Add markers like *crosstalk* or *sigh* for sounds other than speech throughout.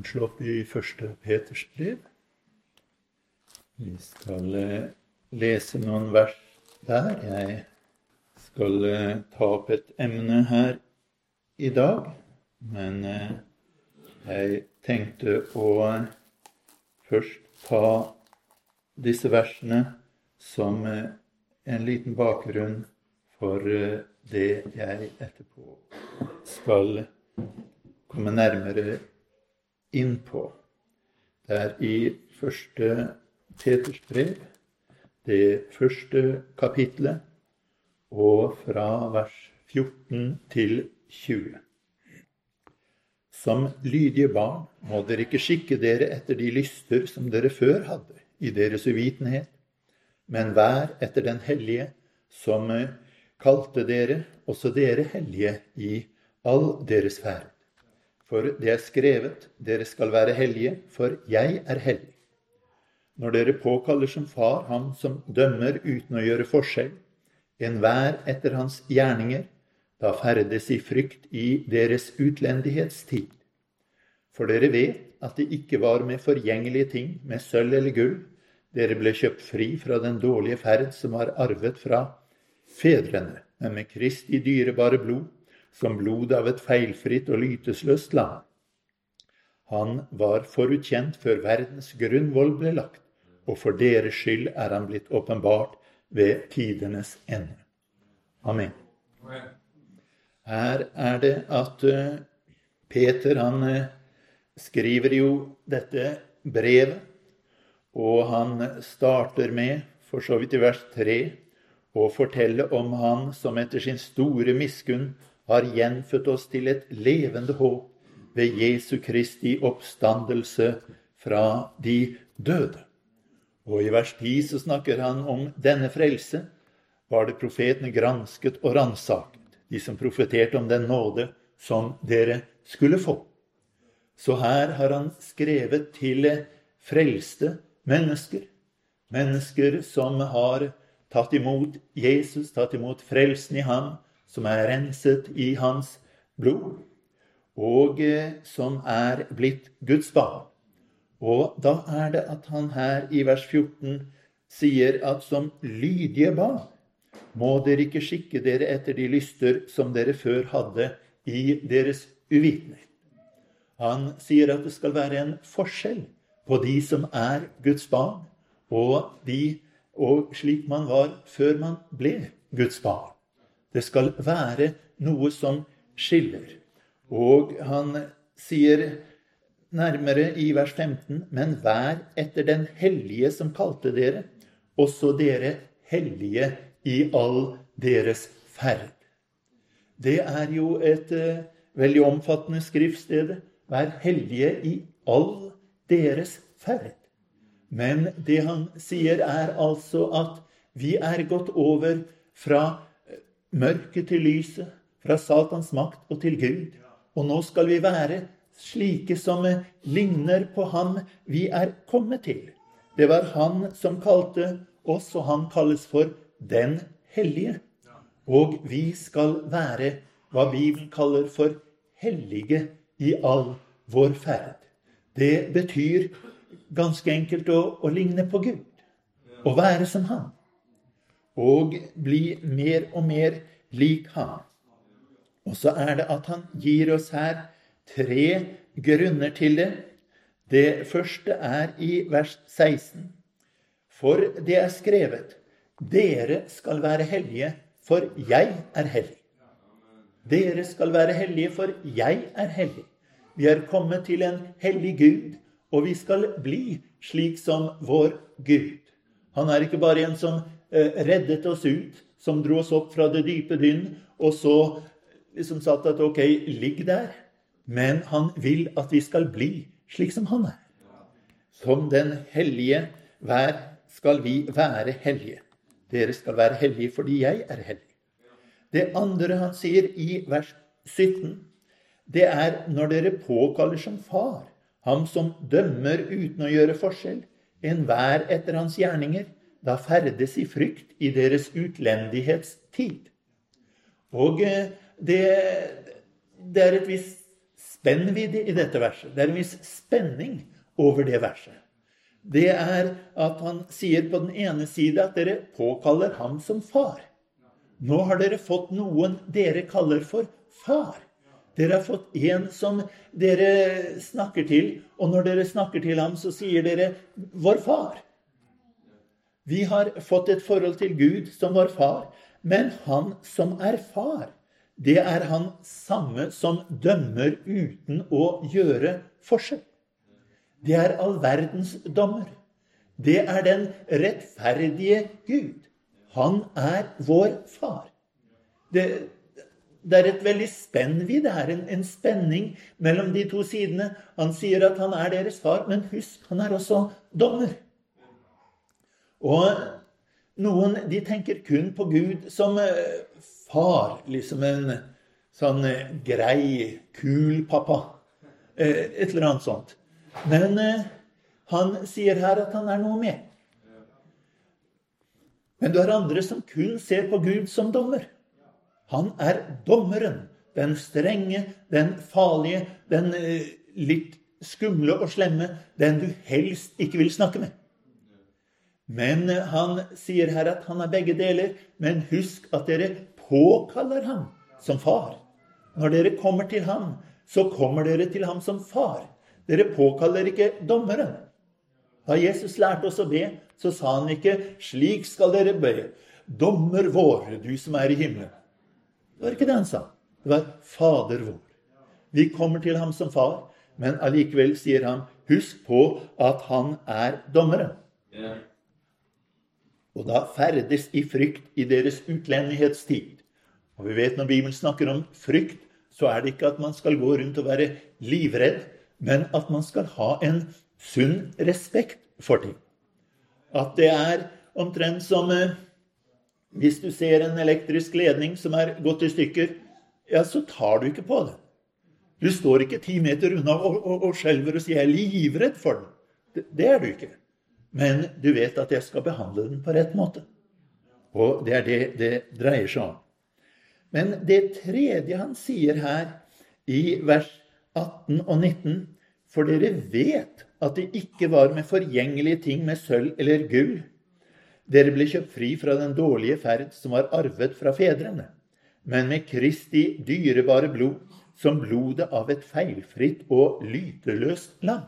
kan slå opp i første Peters brev. Vi skal eh, lese noen vers der. Jeg skal eh, ta opp et emne her i dag, men eh, jeg tenkte å først ta disse versene som en liten bakgrunn for det jeg etterpå skal komme nærmere inn på. Det er i første Peters brev, det første kapitlet, og fra vers 14 til 20. Som lydige barn må dere ikke skikke dere etter de lyster som dere før hadde i deres uvitenhet, men vær etter den hellige som kalte dere, også dere hellige, i all deres ferd. For det er skrevet, dere skal være hellige, for jeg er hellig. Når dere påkaller som far han som dømmer uten å gjøre forskjell, enhver etter hans gjerninger, da ferdes i frykt i deres utlendighetstid. For dere vet at det ikke var med forgjengelige ting, med sølv eller gull, dere ble kjøpt fri fra den dårlige ferd som var arvet fra fedrene, men med Kristi dyrebare blod, som blod av et feilfritt og lytesløst lam. Han var forutkjent før verdens grunnvoll ble lagt, og for deres skyld er han blitt åpenbart ved tidenes ende. Amen. Her er det at eh, Peter han eh, skriver jo dette brevet, og han starter med, for så vidt i vers 3, å fortelle om han som etter sin store miskunn har gjenfødt oss til et levende håp ved Jesu Kristi oppstandelse fra de døde. Og i vers 10 så snakker han om denne frelse var det profetene gransket og ransaket, de som profeterte om den nåde som dere skulle få. Så her har han skrevet til frelste mennesker, mennesker som har tatt imot Jesus, tatt imot frelsen i ham, som er renset i hans blod, og eh, som er blitt Guds barn. Og da er det at han her i vers 14 sier at som lydige barn må dere ikke skikke dere etter de lyster som dere før hadde i deres uvitenhet. Han sier at det skal være en forskjell på de som er Guds barn, og, de, og slik man var før man ble Guds barn. Det skal være noe som skiller. Og han sier nærmere i vers 15.: Men vær etter den hellige som kalte dere, også dere hellige i all deres ferd. Det er jo et uh, veldig omfattende skriftsted. Vær hellige i all deres ferd. Men det han sier, er altså at vi er gått over fra mørket til lyset, fra Satans makt og til Gud. Og nå skal vi være slike som ligner på ham vi er kommet til. Det var han som kalte oss, og han kalles for Den hellige. Og vi skal være hva Bibelen kaller for hellige i all vår ferd. Det betyr ganske enkelt å, å ligne på Gud. Å være som ham og bli mer og mer lik ham. Og så er det at han gir oss her tre grunner til det. Det første er i vers 16. For det er skrevet dere skal være hellige, for jeg er hellig. Dere skal være hellige, for jeg er hellig. Vi er kommet til en hellig Gud, og vi skal bli slik som vår Gud. Han er ikke bare en som reddet oss ut, som dro oss opp fra det dype dynn, og så liksom satt at ok, ligg der. Men han vil at vi skal bli slik som han er. Som den hellige vær skal vi være hellige. Dere skal være hellige fordi jeg er hellig. Det andre han sier i vers 17, det er når dere påkaller som far, ham som dømmer uten å gjøre forskjell, enhver etter hans gjerninger, da ferdes i frykt i deres utlendighetstid. Og eh, det, det er et visst spennvidde i dette verset. Det er en viss spenning over det verset. Det er at han sier på den ene side at dere påkaller ham som far. Nå har dere fått noen dere kaller for far. Dere har fått en som dere snakker til, og når dere snakker til ham, så sier dere 'vår far'. Vi har fått et forhold til Gud som vår far, men han som er far, det er han samme som dømmer uten å gjøre forskjell. Det er all verdens dommer. Det er den rettferdige Gud. Han er vår far. Det, det er et veldig spennvidd her, en, en spenning mellom de to sidene. Han sier at han er deres far, men husk, han er også dommer. Og noen de tenker kun på Gud som eh, far, liksom en sånn eh, grei, kul pappa. Eh, et eller annet sånt. Men han sier her at han er noe mer. Men du har andre som kun ser på Gud som dommer. Han er dommeren. Den strenge, den farlige, den litt skumle og slemme. Den du helst ikke vil snakke med. Men han sier her at han er begge deler. Men husk at dere påkaller ham som far. Når dere kommer til ham, så kommer dere til ham som far. Dere påkaller ikke dommeren. Da Jesus lærte oss å be, så sa han ikke 'Slik skal dere be'. Dommer vår, du som er i himmelen. Det var ikke det han sa. Det var Fader vår. Vi kommer til ham som far, men allikevel sier han 'Husk på at han er dommeren'. Yeah og da ferdes i frykt i deres utlendighetstid. Og vi vet Når Bibelen snakker om frykt, så er det ikke at man skal gå rundt og være livredd, men at man skal ha en sunn respekt for ting. At det er omtrent som eh, hvis du ser en elektrisk ledning som er gått i stykker, ja, så tar du ikke på det. Du står ikke ti meter unna og, og, og skjelver og sier 'jeg er livredd for den'. Det, det er du ikke. Men du vet at jeg skal behandle den på rett måte. Og det er det det dreier seg om. Men det tredje han sier her i vers 18 og 19 For dere vet at det ikke var med forgjengelige ting med sølv eller gull. Dere ble kjøpt fri fra den dårlige ferd som var arvet fra fedrene, men med Kristi dyrebare blod, som blodet av et feilfritt og lyteløst lam.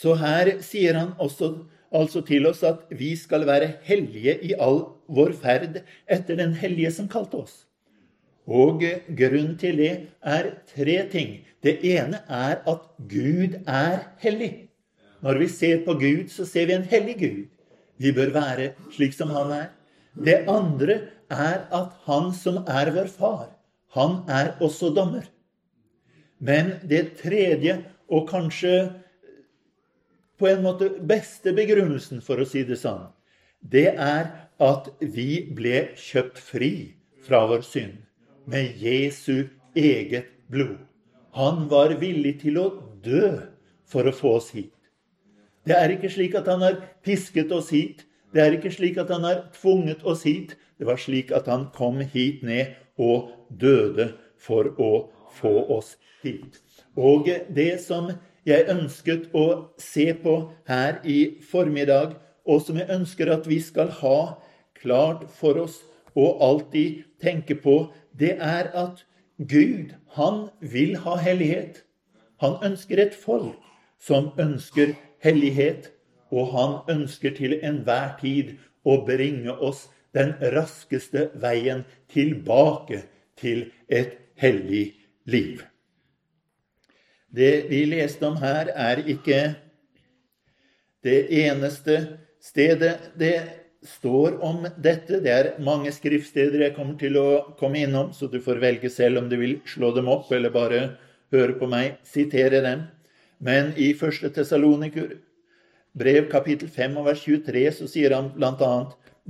Så her sier han også altså til oss at vi skal være hellige i all vår ferd etter den hellige som kalte oss. Og grunnen til det er tre ting. Det ene er at Gud er hellig. Når vi ser på Gud, så ser vi en hellig Gud. Vi bør være slik som han er. Det andre er at han som er vår far, han er også dommer. Men det tredje, og kanskje på en måte beste begrunnelsen, for å si det sånn, det er at vi ble kjøpt fri fra vår synd med Jesu eget blod. Han var villig til å dø for å få oss hit. Det er ikke slik at han har pisket oss hit. Det er ikke slik at han har tvunget oss hit. Det var slik at han kom hit ned og døde for å få oss hit. Og det som jeg ønsket å se på her i formiddag, og som jeg ønsker at vi skal ha klart for oss og alltid tenke på, det er at Gud, han vil ha hellighet. Han ønsker et folk som ønsker hellighet, og han ønsker til enhver tid å bringe oss den raskeste veien tilbake til et hellig liv. Det vi leste om her, er ikke det eneste stedet det står om dette. Det er mange skriftsteder jeg kommer til å komme innom, så du får velge selv om du vil slå dem opp eller bare høre på meg sitere dem. Men i 1. Tessaloniker brev kapittel 5 og vers 23 så sier han bl.a.: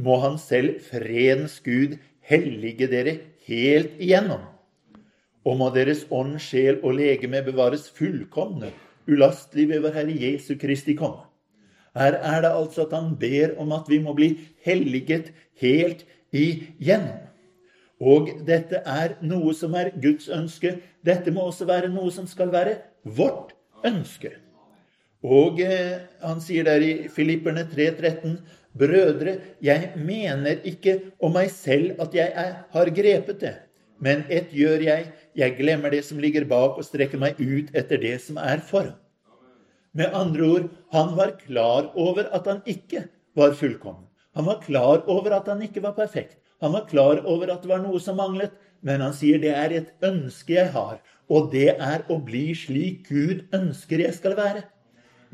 Må Han selv, fredens Gud, hellige dere helt igjennom og må deres ånd, sjel og legeme bevares fullkomne, ulastelig ved vår Herre Jesu Kristi komme. Her er det altså at han ber om at vi må bli helliget helt igjennom. Og dette er noe som er Guds ønske. Dette må også være noe som skal være vårt ønske. Og eh, han sier der i Filipperne 3,13.: Brødre, jeg mener ikke om meg selv at jeg er, har grepet det, men ett gjør jeg, jeg glemmer det som ligger bak, og strekker meg ut etter det som er foran. Med andre ord, han var klar over at han ikke var fullkommen. Han var klar over at han ikke var perfekt. Han var klar over at det var noe som manglet. Men han sier det er et ønske jeg har, og det er å bli slik Gud ønsker jeg skal være.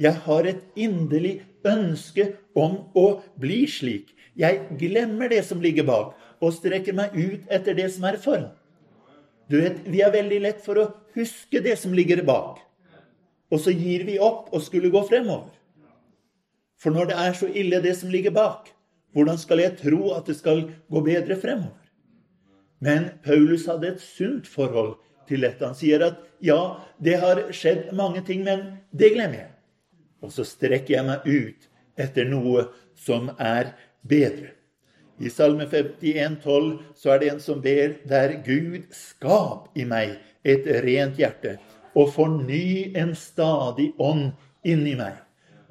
Jeg har et inderlig ønske om å bli slik. Jeg glemmer det som ligger bak, og strekker meg ut etter det som er foran. Du vet, Vi er veldig lett for å huske det som ligger bak, og så gir vi opp og skulle gå fremover. For når det er så ille, det som ligger bak, hvordan skal jeg tro at det skal gå bedre fremover? Men Paulus hadde et sunt forhold til dette. Han sier at ja, det har skjedd mange ting, men det glemmer jeg. Og så strekker jeg meg ut etter noe som er bedre. I Salme 51, 12, så er det en som ber der Gud skap i meg et rent hjerte og forny en stadig ånd inni meg.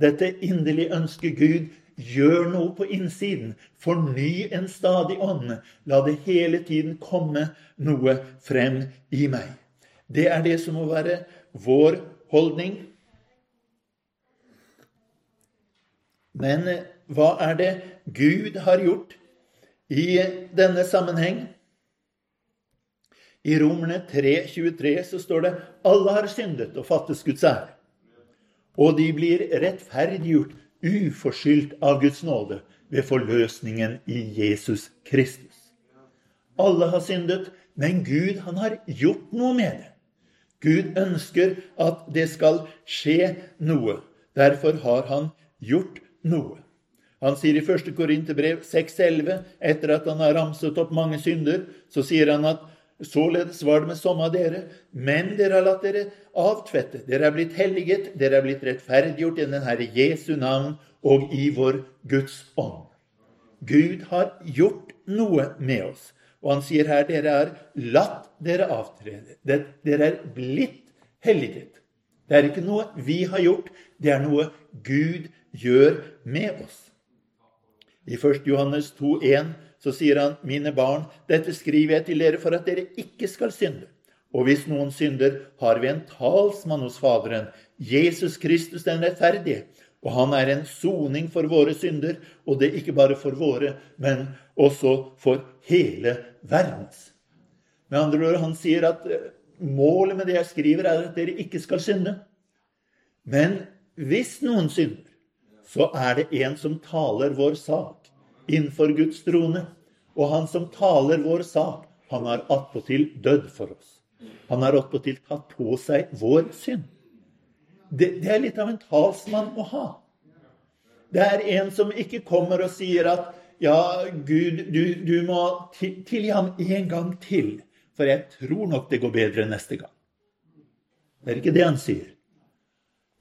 Dette inderlig ønsker Gud. Gjør noe på innsiden. Forny en stadig ånd. La det hele tiden komme noe frem i meg. Det er det som må være vår holdning. Men eh, hva er det Gud har gjort i denne sammenheng? I Romerne 3,23 så står det alle har syndet og fattes Guds ære. Og de blir rettferdiggjort uforskyldt av Guds nåde ved forløsningen i Jesus Kristus. Alle har syndet, men Gud han har gjort noe med det. Gud ønsker at det skal skje noe. Derfor har han gjort noe. Han sier i 1. Korinterbrev 6,11, etter at han har ramset opp mange synder, så sier han at således var det med somme av dere, men dere har latt dere avtvette. Dere er blitt helliget, dere er blitt rettferdiggjort i den Herre Jesu navn og i vår Guds ånd. Gud har gjort noe med oss. Og han sier her dere har latt dere avtrede. Dere er blitt helliget. Det er ikke noe vi har gjort, det er noe Gud gjør med oss. I 1. Johannes 2,1 så sier han, 'Mine barn, dette skriver jeg til dere for at dere ikke skal synde.' Og hvis noen synder, har vi en talsmann hos Faderen, Jesus Kristus den rettferdige. Og han er en soning for våre synder, og det ikke bare for våre, men også for hele verdens. Med andre ord, han sier at eh, målet med det jeg skriver, er at dere ikke skal synde. Men hvis noen synder, så er det en som taler vår sak innenfor Guds trone. Og han som taler vår sak, han har attpåtil dødd for oss. Han har attpåtil tatt på seg vår synd. Det, det, er litt av en talsmann å ha. Det er en som ikke kommer og sier at ja, Gud, du, du må tilgi ham en gang til, for jeg tror nok det går bedre neste gang. Det er ikke det han sier.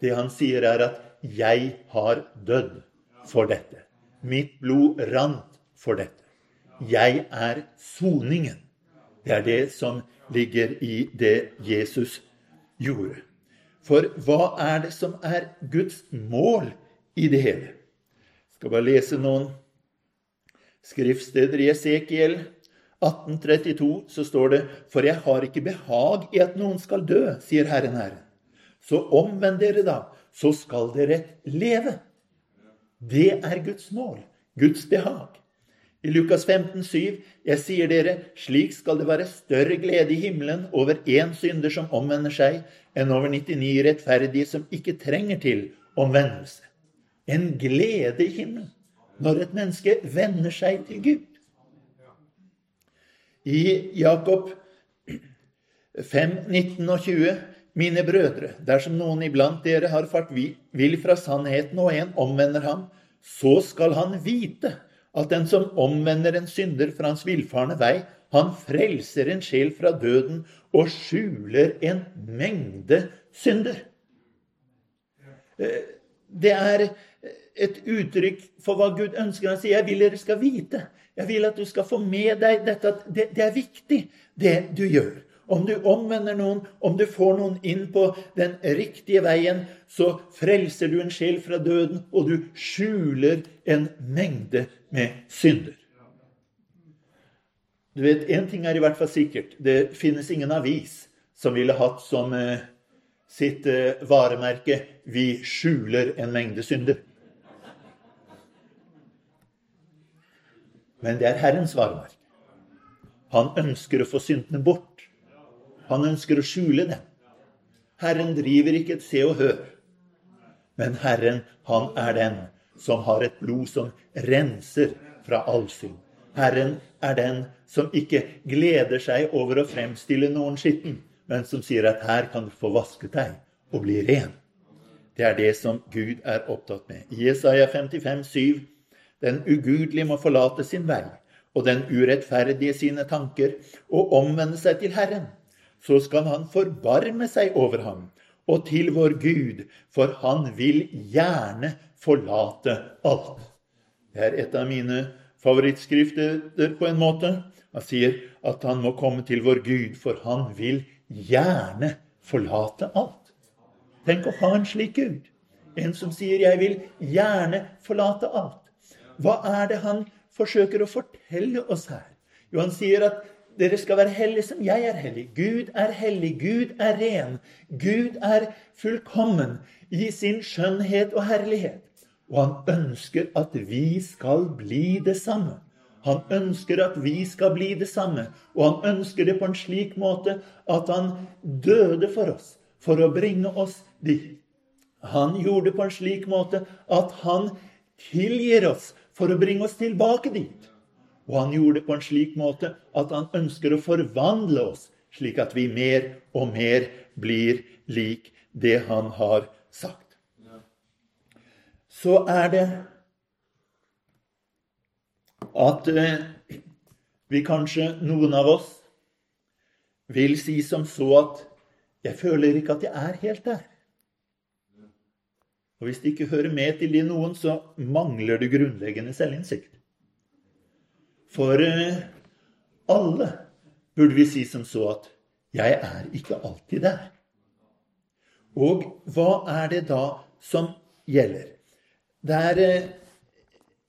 Det han sier, er at 'Jeg har dødd for dette'. Mitt blod rant for dette. Jeg er soningen. Det er det som ligger i det Jesus gjorde. For hva er det som er Guds mål i det hele? Jeg skal bare lese noen skriftsteder i Esekiel 1832 så står det For jeg har ikke behag i at noen skal dø, sier Herren Herren. Så omvend dere da, så skal dere leve. Det er Guds mål, Guds behag. I Lukas 15, 7, jeg sier dere, slik skal det være større glede i himmelen over én synder som omvender seg, enn over 99 rettferdige som ikke trenger til omvendelse. En glede i himmelen når et menneske vender seg til Gud. I Jakob 5, 19 og 20 mine brødre, dersom noen iblant dere har fart vill fra sannheten, og en omvender ham, så skal han vite at den som omvender en synder fra hans villfarne vei, han frelser en sjel fra døden og skjuler en mengde synder. Eh, det er et uttrykk for hva Gud ønsker. Han sier, 'Jeg vil dere skal vite'. Jeg vil at du skal få med deg dette at det, det er viktig, det du gjør. Om du omvender noen, om du får noen inn på den riktige veien, så frelser du en sjel fra døden, og du skjuler en mengde med synder. Du vet, Én ting er i hvert fall sikkert. Det finnes ingen avis som ville hatt som eh, sitt eh, varemerke 'Vi skjuler en mengde synder'. Men det er Herrens varemerke. Han ønsker å få syndene bort. Han ønsker å skjule dem. Herren driver ikke et se og hør. Men Herren, han er den som har et blod som renser fra all synd. Herren er den som ikke gleder seg over å fremstille noen skitten, men som sier at her kan du få vasket deg og bli ren. Det er det som Gud er opptatt med. I Jesaja 55, 7 den ugudelige må forlate sin vei, og den urettferdige sine tanker, og omvende seg til Herren. Så skal han forbarme seg over ham og til vår Gud, for han vil gjerne forlate alt. Det er et av mine favorittskrifter på en måte. Han sier at han må komme til vår Gud, for han vil gjerne forlate alt. Tenk å ha en slik Gud. En som sier 'jeg vil gjerne forlate alt'. Hva er det han forsøker å fortelle oss her? Jo, han sier at dere skal være hellige som jeg er hellig. Gud er hellig. Gud er ren. Gud er fullkommen i sin skjønnhet og herlighet. Og han ønsker at vi skal bli det samme. Han ønsker at vi skal bli det samme. Og han ønsker det på en slik måte at han døde for oss, for å bringe oss dit. Han gjorde det på en slik måte at han tilgir oss for å bringe oss tilbake dit. Og han gjorde det på en slik måte at han ønsker å forvandle oss, slik at vi mer og mer blir lik det han har sagt. Så er det at eh, vi kanskje, noen av oss, vil si som så at 'jeg føler ikke at jeg er helt der'. Og hvis det ikke hører med til de noen, så mangler det grunnleggende selvinnsikt. For eh, alle burde vi si som så at 'jeg er ikke alltid der'. Og hva er det da som gjelder? Der eh,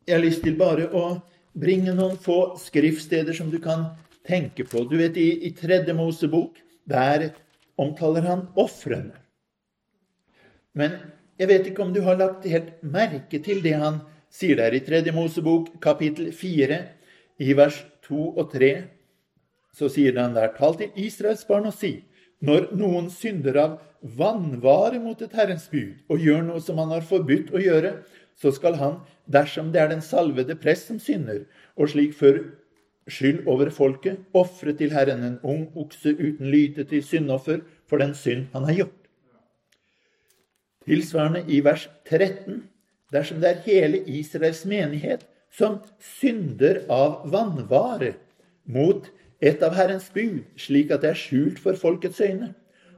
Jeg har lyst til bare å bringe noen få skriftsteder som du kan tenke på. Du vet, I, i Tredje Mosebok der omtaler han ofrene. Men jeg vet ikke om du har lagt helt merke til det han sier der i Tredje Mosebok, kapittel 4, i vers 2 og 3. Så sier han der, tal til Israels barn og si, når noen synder av vannvare mot et Herrens bud og gjør noe som han har forbudt å gjøre, så skal han, dersom det er den salvede prest som synder, og slik før skyld over folket, ofre til Herren en ung okse uten lyte til syndoffer for den synd han har gjort. Tilsvarende i vers 13. Dersom det er hele Israels menighet som synder av vannvare mot et av Herrens bud, slik at det er skjult for folkets øyne,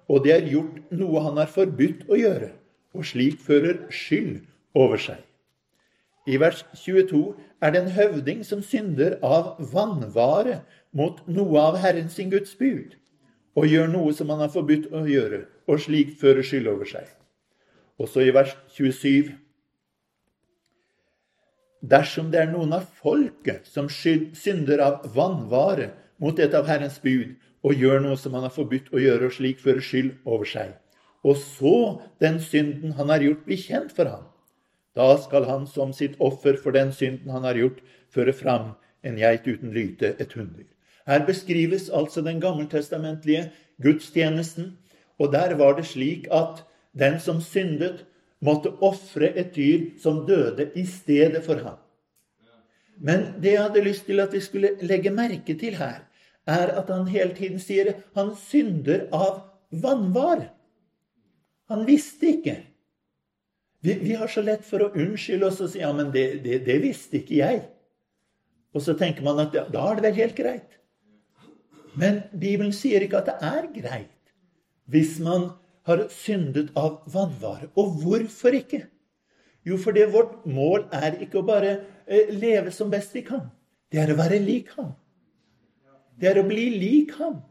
og det er gjort noe han har forbudt å gjøre, og slik fører skyld over seg. I vers 22 er det en høvding som synder av vannvare mot noe av Herren sin Guds bud, og gjør noe som han har forbudt å gjøre, og slik fører skyld over seg. Også i vers 27. Dersom det er noen av folket som synder av vannvare mot et av Herrens bud, og gjør noe som han har forbudt å gjøre, og slik fører skyld over seg, og så den synden han har gjort, blir kjent for ham, da skal han som sitt offer for den synden han har gjort, føre fram en geit uten lyte, et hunndyr. Her beskrives altså den gammeltestamentlige gudstjenesten, og der var det slik at den som syndet, måtte ofre et dyr som døde i stedet for ham. Men det jeg hadde lyst til at vi skulle legge merke til her, er at han hele tiden sier han synder av vannvar. Han visste ikke. Vi, vi, har så lett for å unnskylde oss og si ja, men det, det, det visste ikke jeg. Og så tenker man at ja, da er det vel helt greit. Men Bibelen sier ikke at det er greit hvis man har syndet av vannvare. Og hvorfor ikke? Jo, fordi vårt mål er ikke å bare eh, leve som best vi kan. Det er å være lik ham. Det er å bli lik ham.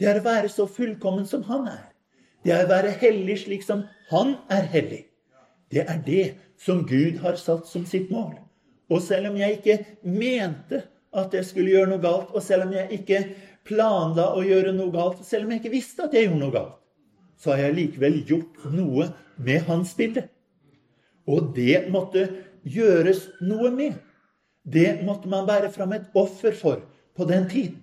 Det er å være så fullkommen som han er. Det er å være hellig slik som han er hellig. Det er det som Gud har satt som sitt mål. Og selv om jeg ikke mente at jeg skulle gjøre noe galt, og selv om jeg ikke planla å gjøre noe galt, selv om jeg ikke visste at jeg gjorde noe galt, så har jeg likevel gjort noe med hans bilde. Og det måtte gjøres noe med. Det måtte man bære fram et offer for på den tiden.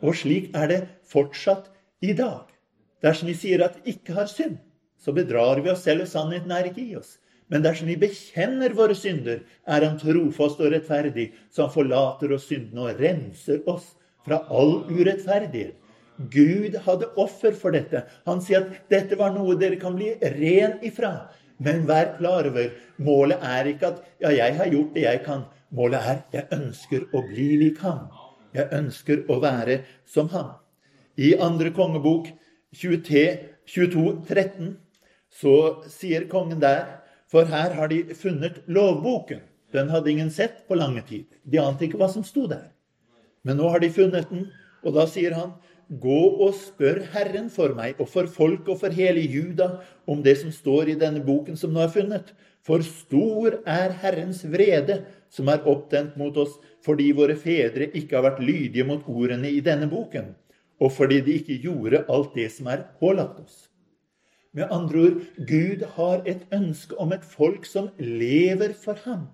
Og slik er det fortsatt i dag. Dersom vi sier at vi ikke har synd, så bedrar vi oss selv, og sannheten er ikke i oss. Men dersom vi bekjenner våre synder, er Han trofast og rettferdig, så Han forlater oss syndene og renser oss fra all urettferdighet. Gud hadde offer for dette. Han sier at dette var noe dere kan bli ren ifra. Men vær klar over målet er ikke at ja, jeg har gjort det jeg kan. Målet er jeg ønsker å bli lik ham. Jeg ønsker å være som ham. I andre kongebok 23, 22, 13 så sier kongen der For her har de funnet lovboken. Den hadde ingen sett på lange tid. De ante ikke hva som sto der. Men nå har de funnet den, og da sier han Gå og spør Herren for meg og for folk og for hele Juda om det som står i denne boken som nå er funnet. For stor er Herrens vrede som er opptent mot oss fordi våre fedre ikke har vært lydige mot ordene i denne boken, og fordi de ikke gjorde alt det som er pålagt oss. Med andre ord Gud har et ønske om et folk som lever for ham.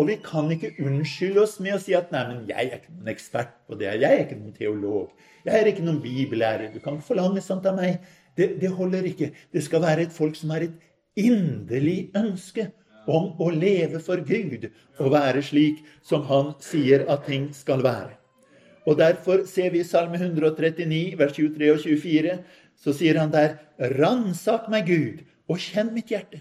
Og vi kan ikke unnskylde oss med å si at nei, men jeg er ikke noen ekspert på det. Jeg er ikke noen teolog. Jeg er ikke noen bibellærer. Du kan forlange sånt av meg. Det, det holder ikke. Det skal være et folk som har et inderlig ønske om å leve for Gud og være slik som han sier at ting skal være. Og Derfor ser vi i Salme 139, vers 23 og 24, så sier han der Ransak meg, Gud, og kjenn mitt hjerte.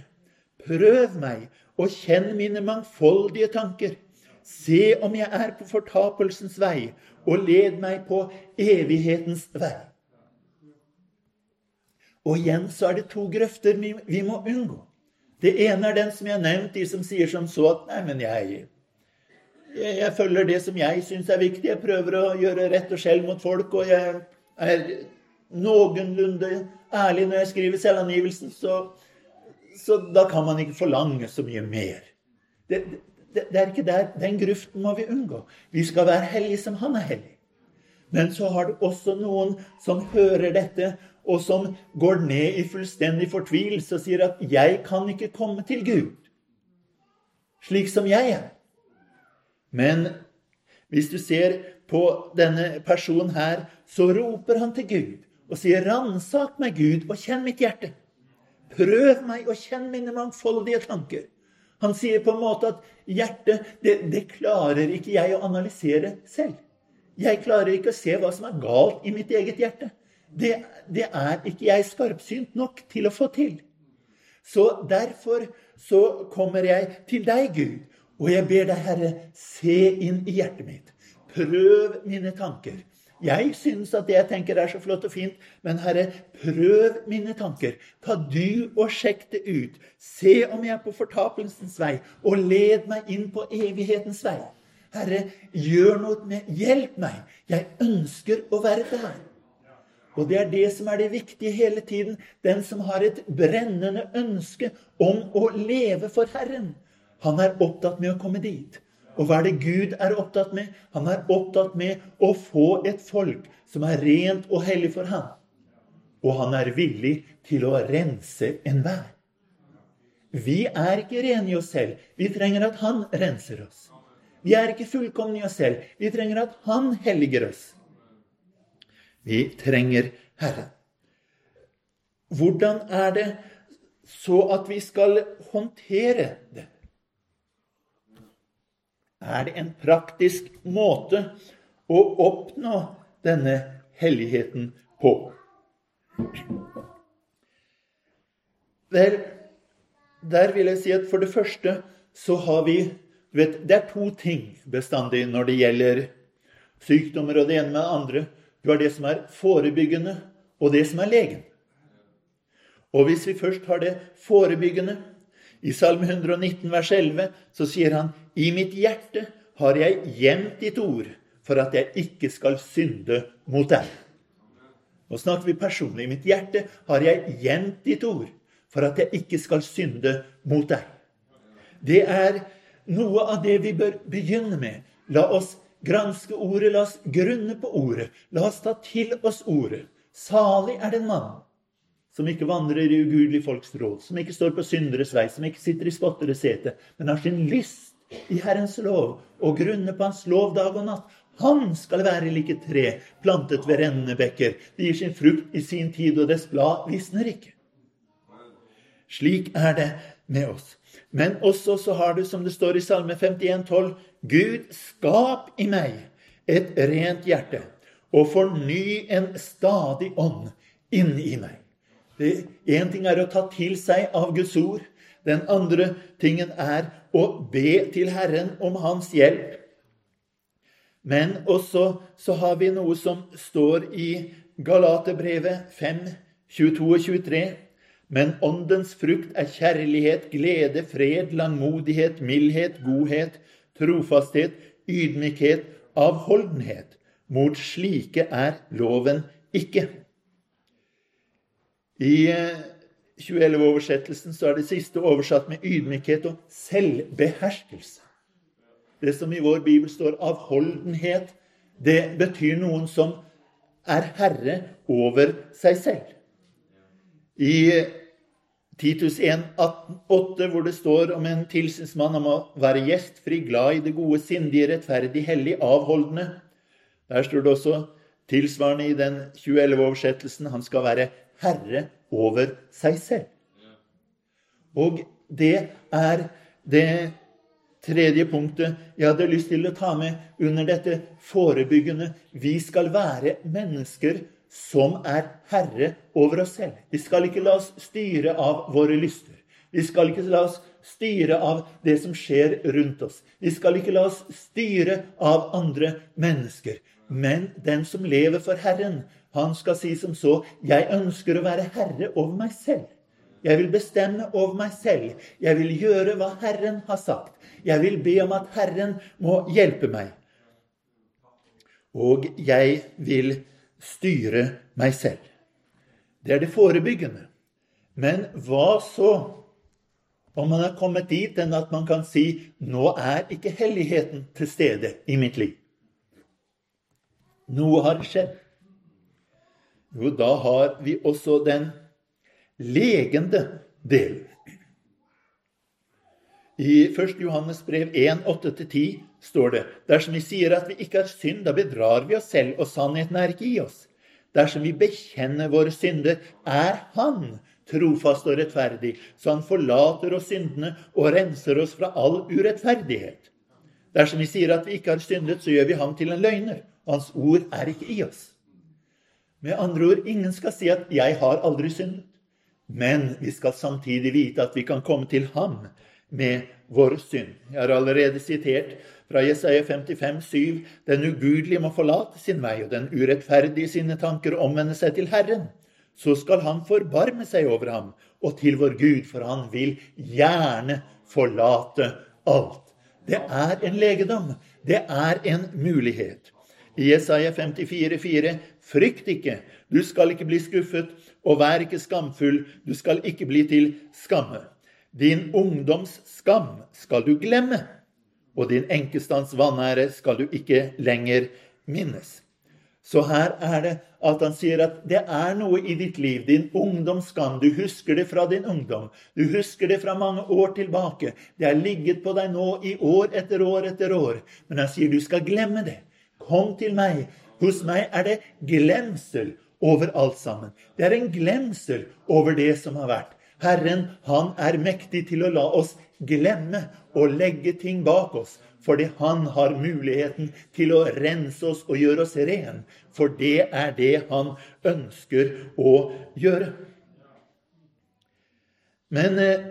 Prøv meg og kjenn mine mangfoldige tanker. Se om jeg er på fortapelsens vei, og led meg på evighetens vei. Og igjen så er det to grøfter vi må unngå. Det ene er den som jeg har nevnt, de som sier som så at Nei, men jeg, jeg, jeg følger det som jeg syns er viktig. Jeg prøver å gjøre rett og skjell mot folk, og jeg er noenlunde ærlig når jeg skriver selvangivelsen, så, så da kan man ikke forlange så mye mer. Det, det, det er ikke der. Den gruften må vi unngå. Vi skal være hellige som han er hellig. Men så har du også noen som hører dette, og som går ned i fullstendig fortvilelse og sier at 'jeg kan ikke komme til Gud slik som jeg er'. Men hvis du ser på denne personen her, så roper han til Gud og sier 'Ransak meg, Gud, og kjenn mitt hjerte'. Prøv meg og kjenn mine mangfoldige tanker. Han sier på en måte at hjertet, det, det klarer ikke jeg å analysere selv. Jeg klarer ikke å se hva som er galt i mitt eget hjerte det, det er ikke jeg skarpsynt nok til å få til. Så derfor så kommer jeg til deg, Gud, og jeg ber deg, Herre, se inn i hjertet mitt. Prøv mine tanker. Jeg syns at det jeg tenker, er så flott og fint, men Herre, prøv mine tanker. Ta du og sjekk det ut. Se om jeg er på fortapelsens vei, og led meg inn på evighetens vei. Herre, gjør noe med Hjelp meg. Jeg ønsker å være der. Og det er det som er det viktige hele tiden. Den som har et brennende ønske om å leve for Herren. Han er opptatt med å komme dit. Og hva er det Gud er opptatt med? Han er opptatt med å få et folk som er rent og hellig for ham. Og han er villig til å rense enhver. Vi er ikke rene i oss selv. Vi trenger at han renser oss. Vi er ikke fullkomne i oss selv. Vi trenger at han helliger oss. Vi trenger Herren. Hvordan er det så at vi skal håndtere det? Er en praktisk måte å oppnå denne helligheten på? Vel, der vil jeg si at for det første så har vi du vet, Det er to ting bestandig når det gjelder sykdommer og det ene med det andre. Du har det som er forebyggende, og det som er legen. Og hvis vi først har det forebyggende I Salme 119 vers 11 så sier han I mitt hjerte har jeg gjemt ditt ord for at jeg ikke skal synde mot deg. Nå snakker vi personlig. I mitt hjerte har jeg gjemt ditt ord for at jeg ikke skal synde mot deg. Det er noe av det vi bør begynne med. La oss granske ordet, la oss grunne på ordet. La oss ta til oss ordet. Salig er den mann som ikke vandrer i ugudelig folks råd, som ikke står på synderes vei, som ikke sitter i spotteres sete, men har sin lyst i Herrens lov og grunner på Hans lov dag og natt. Han skal være like tre plantet ved rennende bekker. Det gir sin frukt i sin tid, og dess blad visner ikke. Slik er det med oss. Men også så har du, som det står i Salme 51, 12, Gud, skap i meg et rent hjerte, og forny en stadig ånd inni meg. Én ting er å ta til seg av Guds ord. Den andre tingen er å be til Herren om hans hjelp. Men også så har vi noe som står i Galaterbrevet 5, 22 og 23. Men åndens frukt er kjærlighet, glede, fred, langmodighet, mildhet, godhet, trofasthet, ydmykhet, avholdenhet. Mot slike er loven ikke. I 2011-oversettelsen så er det siste oversatt med ydmykhet og selvbeherskelse. Det som i vår bibel står avholdenhet, det betyr noen som er herre over seg selv. I Titus 1, 8, hvor det står om en tilsynsmann om å være gjestfri, glad i det gode, sindige, rettferdig, hellig, avholdende. Der står det også tilsvarende i den 2011-oversettelsen han skal være herre over seg selv. Og det er det tredje punktet jeg hadde lyst til å ta med under dette forebyggende. Vi skal være mennesker som er herre over oss selv. Vi skal ikke la oss styre av våre lyster. Vi skal ikke la oss styre av det som skjer rundt oss. Vi skal ikke la oss styre av andre mennesker. Men den som lever for Herren, han skal si som så Jeg ønsker å være herre over meg selv. Jeg vil bestemme over meg selv. Jeg vil gjøre hva Herren har sagt. Jeg vil be om at Herren må hjelpe meg. Og jeg vil styre meg selv. Det er det forebyggende. Men hva så om man er kommet dit enn at man kan si nå er ikke helligheten til stede i mitt liv? Noe har skjedd. Jo, da har vi også den legende delen. I 1. Johannes brev 1, 8-10 står det dersom vi sier at vi ikke har synd, da bedrar vi oss selv, og sannheten er ikke i oss. Dersom vi bekjenner våre synder, er Han trofast og rettferdig, så Han forlater oss syndene og renser oss fra all urettferdighet. Dersom vi sier at vi ikke har syndet, så gjør vi ham til en løgner. Hans ord er ikke i oss. Med andre ord, ingen skal si at 'jeg har aldri syndet'. Men vi skal samtidig vite at vi kan komme til ham med vår synd. Jeg har allerede sitert fra Jesaja 55, 7. Den ugudelige må forlate sin vei, og den urettferdige sine tanker omvende seg til Herren. Så skal han forbarme seg over ham og til vår Gud, for han vil gjerne forlate alt. Det er en legedom. Det er en mulighet. I Jesaja 54, 4, Frykt ikke, du skal ikke bli skuffet, og vær ikke skamfull, du skal ikke bli til skamme. Din ungdoms skam skal du glemme, og din enkestands vanære skal du ikke lenger minnes. Så her er det at han sier at det er noe i ditt liv, din ungdomsskam. Du husker det fra din ungdom. Du husker det fra mange år tilbake. Det har ligget på deg nå i år etter år etter år. Men han sier du skal glemme det. Kom til meg. Hos meg er det glemsel over alt sammen. Det er en glemsel over det som har vært. Herren, han er mektig til å la oss glemme og legge ting bak oss. Fordi han har muligheten til å rense oss og gjøre oss ren. For det er det han ønsker å gjøre. Men eh,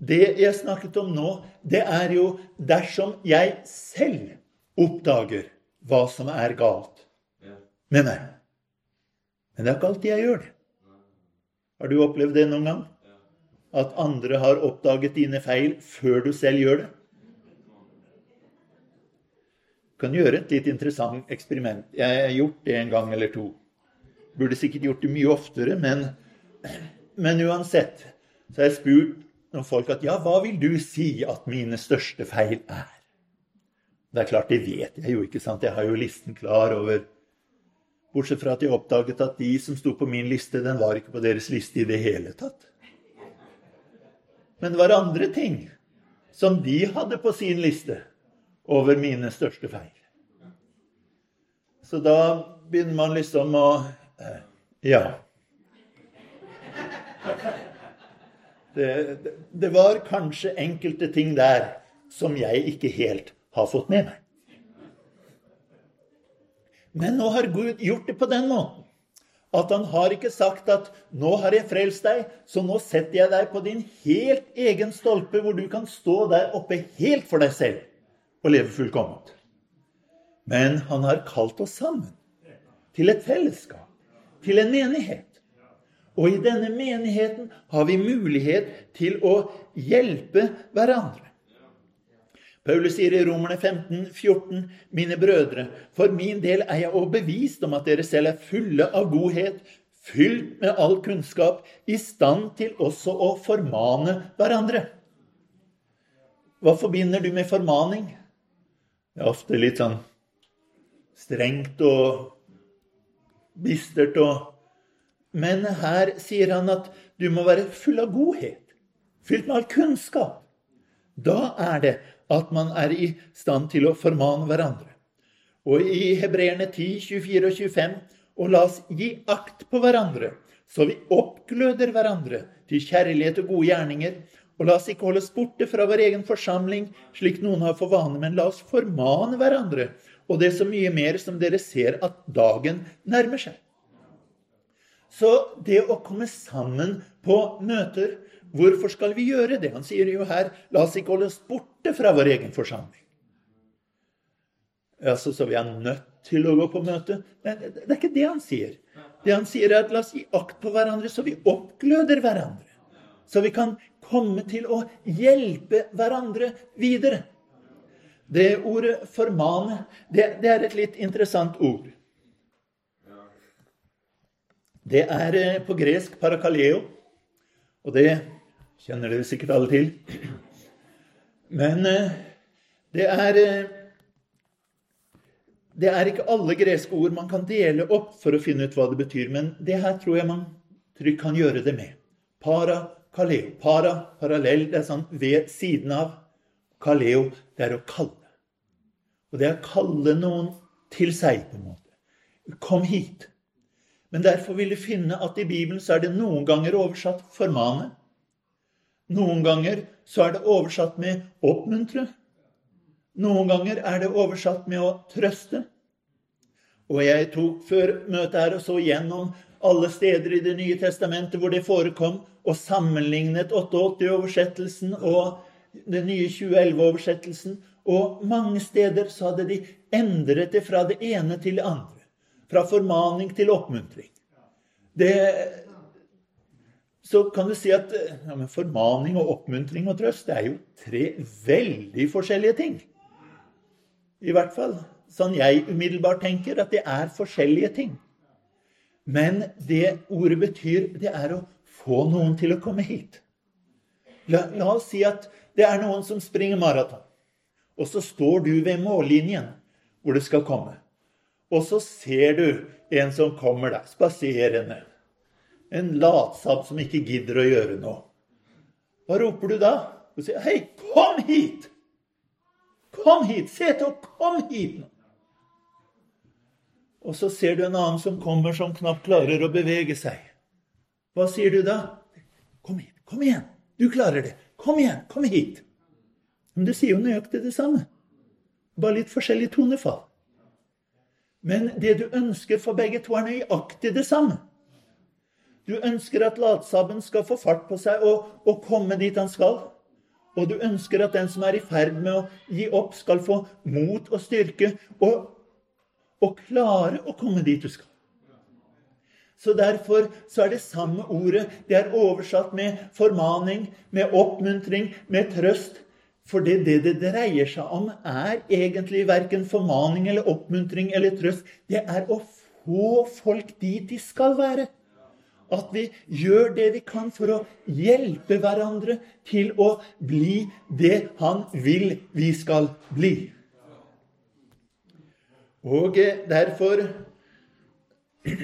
det jeg snakket om nå, det er jo dersom jeg selv oppdager hva som er galt med meg. Men det er ikke alltid jeg gjør det. Har du opplevd det noen gang? at andre har oppdaget dine feil før du selv gjør det? Du kan gjøre et litt interessant eksperiment. Jeg har gjort det en gang eller to. Burde sikkert gjort det mye oftere, men, men uansett så har jeg spurt noen folk at ja, hva vil du si at mine største feil er? Det er klart, det vet jeg jo, ikke sant? Jeg har jo listen klar over Bortsett fra at jeg oppdaget at de som sto på min liste, den var ikke på deres liste i det hele tatt. Men det var andre ting som de hadde på sin liste over mine største feil. Så da begynner man liksom å eh, Ja. Det, det, det var kanskje enkelte ting der som jeg ikke helt har fått med meg. Men nå har Gud gjort det på den måten at han har ikke sagt at 'nå har jeg frelst deg, så nå setter jeg deg på din helt egen stolpe, hvor du kan stå der oppe helt for deg selv og leve fullkomment'. Men han har kalt oss sammen til et fellesskap, til en menighet. Og i denne menigheten har vi mulighet til å hjelpe hverandre. Paulus sier i Romerne 15, 14, Mine brødre, for min del er jeg overbevist om at dere selv er fulle av godhet, fylt med all kunnskap, i stand til også å formane hverandre. Hva forbinder du med formaning? Det er ofte litt sånn strengt og bistert og Men her sier han at du må være full av godhet, fylt med all kunnskap. Da er det at man er i stand til å formane hverandre. Og i Hebreerne 10, 24 og 25 og la oss gi akt på hverandre, så vi oppgløder hverandre til kjærlighet og gode gjerninger. Og la oss ikke holde oss borte fra vår egen forsamling, slik noen har for vane, men la oss formane hverandre, og det er så mye mer som dere ser at dagen nærmer seg. Så det å komme sammen på møter Hvorfor skal vi gjøre det? Han sier jo her la oss ikke holde oss borte fra vår egen forsamling. Altså, så vi er nødt til å gå på møte? Nei, det er ikke det han sier. Det han sier, er at la oss gi akt på hverandre, så vi oppgløder hverandre. Så vi kan komme til å hjelpe hverandre videre. Det ordet 'formane' det, det er et litt interessant ord. Det er eh, på gresk 'parakaleo', og det kjenner dere sikkert alle til. Men eh, det er eh, Det er ikke alle greske ord man kan dele opp for å finne ut hva det betyr. Men det her tror jeg man trygt kan gjøre det med. Para, kaleo. Para, parallell, det er sånn ved siden av. Kaleo, det er å kalle. Og det er å kalle noen til seg, på en måte. Kom hit. Men derfor vil du finne at i Bibelen så er det noen ganger oversatt 'formane'. Noen ganger så er det oversatt med 'oppmuntre'. Noen ganger er det oversatt med å trøste. Og jeg tok før møtet her og så gjennom alle steder i Det nye testamentet hvor det forekom, og sammenlignet 88-oversettelsen og den nye 2011-oversettelsen. Og mange steder så hadde de endret det fra det ene til det andre. Fra formaning til oppmuntring. Det, så kan du si at ja, formaning og oppmuntring og trøst det er jo tre veldig forskjellige ting. I hvert fall sånn jeg umiddelbart tenker, at det er forskjellige ting. Men det ordet betyr, det er å få noen til å komme hit. La, la oss si at det er noen som springer maraton. Og så står du ved mållinjen hvor det skal komme. Og så ser du en som kommer deg spaserende en latsabb som ikke gidder å gjøre noe. Hva roper du da? Du sier, 'Hei, kom hit!' Kom hit! Se til å kom hit! Og så ser du en annen som kommer, som knapt klarer å bevege seg. Hva sier du da? Kom hit. Kom igjen. Du klarer det. Kom igjen. Kom hit. Men du sier jo nøyaktig det samme. Bare litt forskjellig tonefall. Men det du ønsker for begge to, er nøyaktig det samme. Du ønsker at latsabben skal få fart på seg og, og, komme dit han skal. Og du ønsker at den som er i ferd med å gi opp, skal få mot og styrke og, og klare å komme dit du skal. Så derfor så er det samme ordet. Det er oversatt med formaning, med oppmuntring, med trøst. For det, det dreier seg om, er egentlig verken formaning eller oppmuntring eller trøst. Det er å få folk dit de skal være. At vi gjør det vi kan for å hjelpe hverandre til å bli det han vil vi skal bli. Og derfor *clears throat*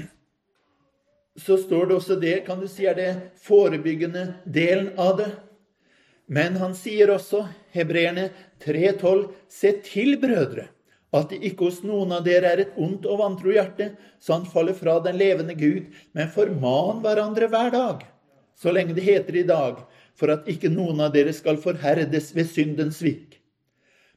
så står det også det, kan du si, er det forebyggende delen av det. Men han sier også, hebreerne 3,12.: Se til, brødre, at det ikke hos noen av dere er et ondt og vantro hjerte, så han faller fra den levende Gud, men forman hverandre hver dag, så lenge det heter i dag, for at ikke noen av dere skal forherdes ved syndens svik.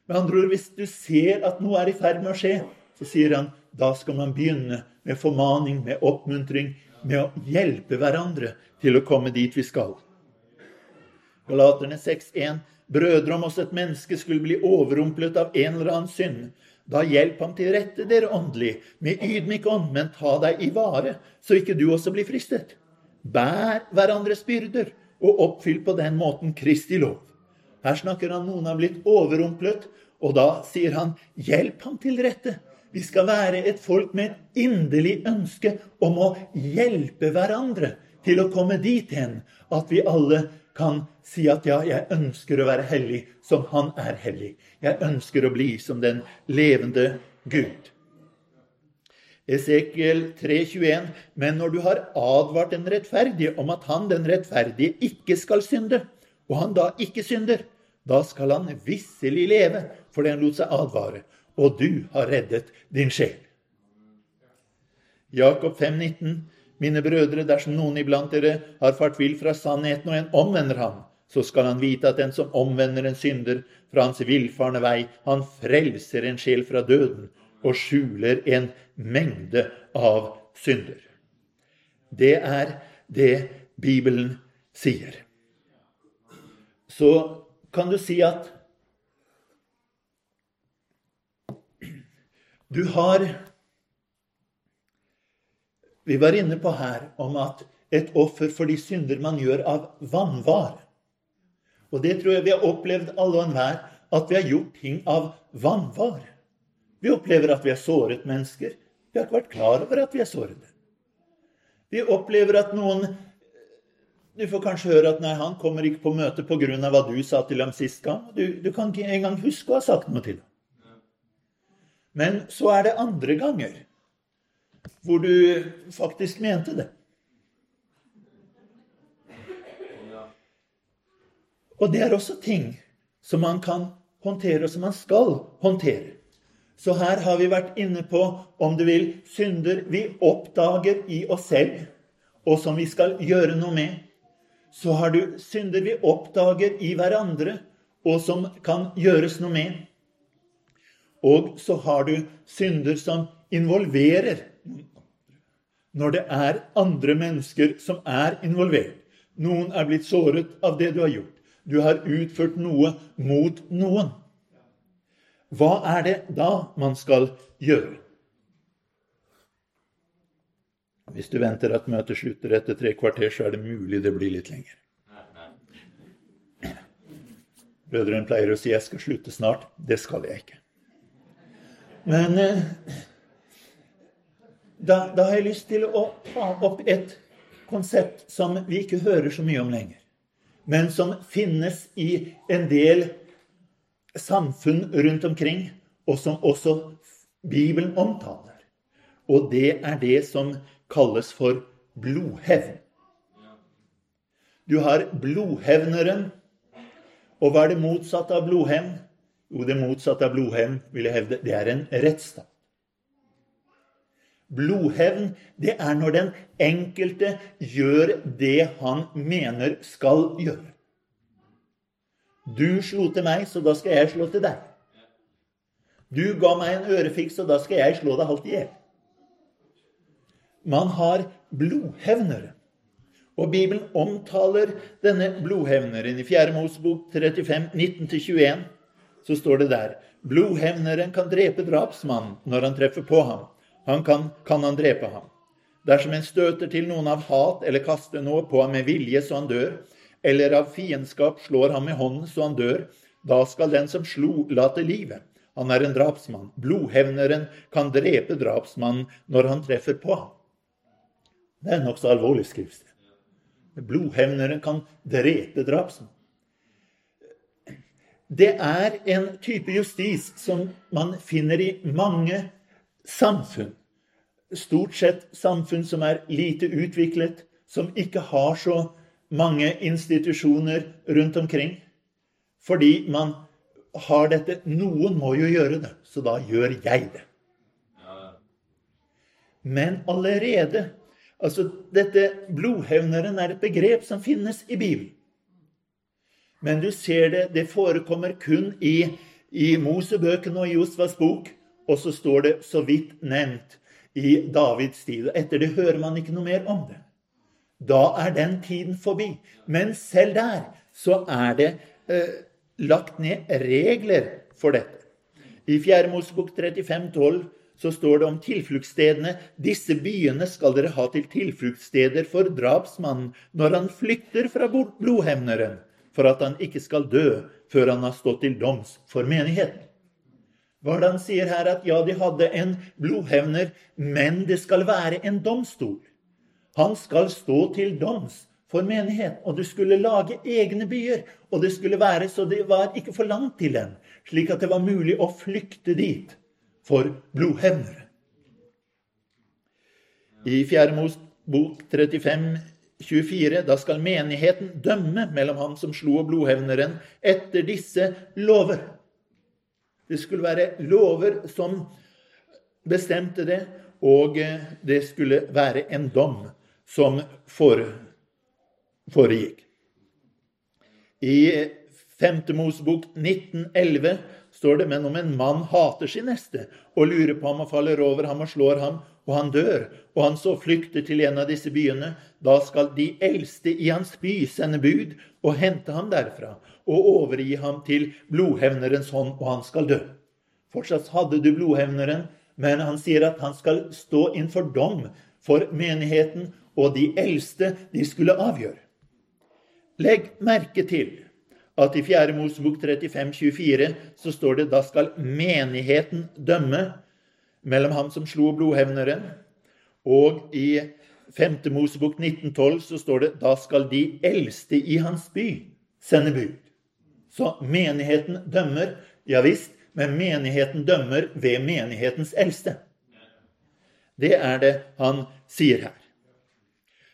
Med andre ord, hvis du ser at noe er i ferd med å skje, så sier han da skal man begynne med formaning, med oppmuntring, med å hjelpe hverandre til å komme dit vi skal. Galaterne 6,1.: Brødre, om også et menneske skulle bli overrumplet av en eller annen synd, da hjelp ham til rette, dere åndelig, med ydmyk ånd, men ta deg i vare, så ikke du også blir fristet. Bær hverandres byrder, og oppfyll på den måten Kristi lov. Her snakker han noen har blitt overrumplet, og da sier han, hjelp ham til rette. Vi skal være et folk med et inderlig ønske om å hjelpe hverandre til å komme dit hen at vi alle kan si at ja, jeg ønsker å være hellig som han er hellig. Jeg ønsker å bli som den levende Gud. Esekiel 3,21.: Men når du har advart den rettferdige om at han, den rettferdige, ikke skal synde, og han da ikke synder, da skal han visselig leve fordi han lot seg advare, og du har reddet din sjel. Jakob 5,19.: Mine brødre, dersom noen iblant dere har fart vill fra sannheten, og en omvender ham, så skal han vite at den som omvender en synder fra hans villfarne vei, han frelser en sjel fra døden og skjuler en mengde av synder. Det er det Bibelen sier. Så kan du si at du har vi var inne på her om at et offer for de synder man gjør av vanvar. Og det tror jeg vi har opplevd alle og enhver, at vi har gjort ting av vanvar. Vi opplever at vi har såret mennesker. Vi har ikke vært klar over at vi har såret dem. Vi opplever at noen Du får kanskje høre at nei, han kommer ikke på møte pga. hva du sa til ham sist gang. Du, du kan ikke engang huske å ha sagt noe til ham. Men så er det andre ganger hvor du faktisk mente det. Og det er også ting som man kan håndtere, og som man skal håndtere. Så her har vi vært inne på, om du vil, synder vi oppdager i oss selv, og som vi skal gjøre noe med. Så har du synder vi oppdager i hverandre, og som kan gjøres noe med. Og så har du synder som involverer når det er andre mennesker som er involvert. Noen er blitt såret av det du har gjort. Du har utført noe mot noen. Hva er det da man skal gjøre? Hvis du venter at møtet slutter etter tre kvarter, så er det mulig det blir litt lenger. Brødrene pleier å si 'jeg skal slutte snart'. Det skal jeg ikke. Men eh, da, da, har jeg lyst til å ta opp et konsept som vi ikke hører så mye om lenger, men som finnes i en del samfunn rundt omkring, og som også Bibelen omtaler. Og det er det som kalles for blodhevn. Du har blodhevneren. Og hva er det motsatte av blodhevn? Jo, det motsatte av blodhevn vil jeg hevde, det er en rettsstat. Blodhevn, det er når den enkelte gjør det han mener skal gjøre. Du slo til meg, så da skal jeg slå til deg. Du ga meg en ørefiks, så da skal jeg slå deg halvt i hjel. Man har blodhevnere. Og Bibelen omtaler denne blodhevneren. I 4. Mosebok 35, 19-21 så står det der Blodhevneren kan drepe drapsmannen når han treffer på ham han kan, kan han drepe ham. Dersom en støter til noen av hat eller kaster noe på ham med vilje så han dør, eller av fiendskap slår ham med hånden så han dør, da skal den som slo, late livet. Han er en drapsmann. Blodhevneren kan drepe drapsmannen når han treffer på ham. Det er nokså alvorlig skriftsted. Blodhevneren kan drepe drapsmannen. Det er en type justis som man finner i mange samfunn. Stort sett samfunn som er lite utviklet, som ikke har så mange institusjoner rundt omkring. Fordi man har dette Noen må jo gjøre det, så da gjør jeg det. Men allerede Altså, dette blodhevneren er et begrep som finnes i Bibelen. Men du ser det, det forekommer kun i, i Mosebøkene og i Josvas bok. Og så står det så vidt nevnt i Davids tid. Etter det hører man ikke noe mer om det. Da er den tiden forbi. Men selv der så er det eh, lagt ned regler for dette. I 4. Mosebok 35, 12 så står det om tilfluktsstedene. Disse byene skal dere ha til tilfluktssteder for drapsmannen når han flykter fra blodhevneren, for at han ikke skal dø før han har stått til doms for menigheten. Hva er det han sier her? At ja, de hadde en blodhevner, men det skal være en domstol. Han skal stå til doms for menighet. Og du skulle lage egne byer. Og det skulle være så det var ikke for langt til dem, slik at det var mulig å flykte dit for blodhevnere. I 4. Mosebok 35, 24, da skal menigheten dømme mellom ham som slo og blodhevneren, etter disse lover. Det skulle være lover som bestemte det, og det skulle være en dom som foregikk. I 5. Mosebok 1911 står det men om en mann hater sin neste og lurer på ham og faller over ham og slår ham, og han dør, og han så flykter til en av disse byene, da skal de eldste i hans by sende bud og hente ham derfra og overgi ham til blodhevnerens hånd, og han skal dø. Fortsatt hadde du blodhevneren, men han sier at han skal stå innfor dom for menigheten, og de eldste, de skulle avgjøre. Legg merke til at i 4. Mosebok 35, 24 så står det da skal menigheten dømme mellom ham som slo blodhevneren. Og i 5. Mosebok 1912 så står det da skal de eldste i hans by sende bud. Så menigheten dømmer, ja visst, men menigheten dømmer ved menighetens eldste. Det er det han sier her.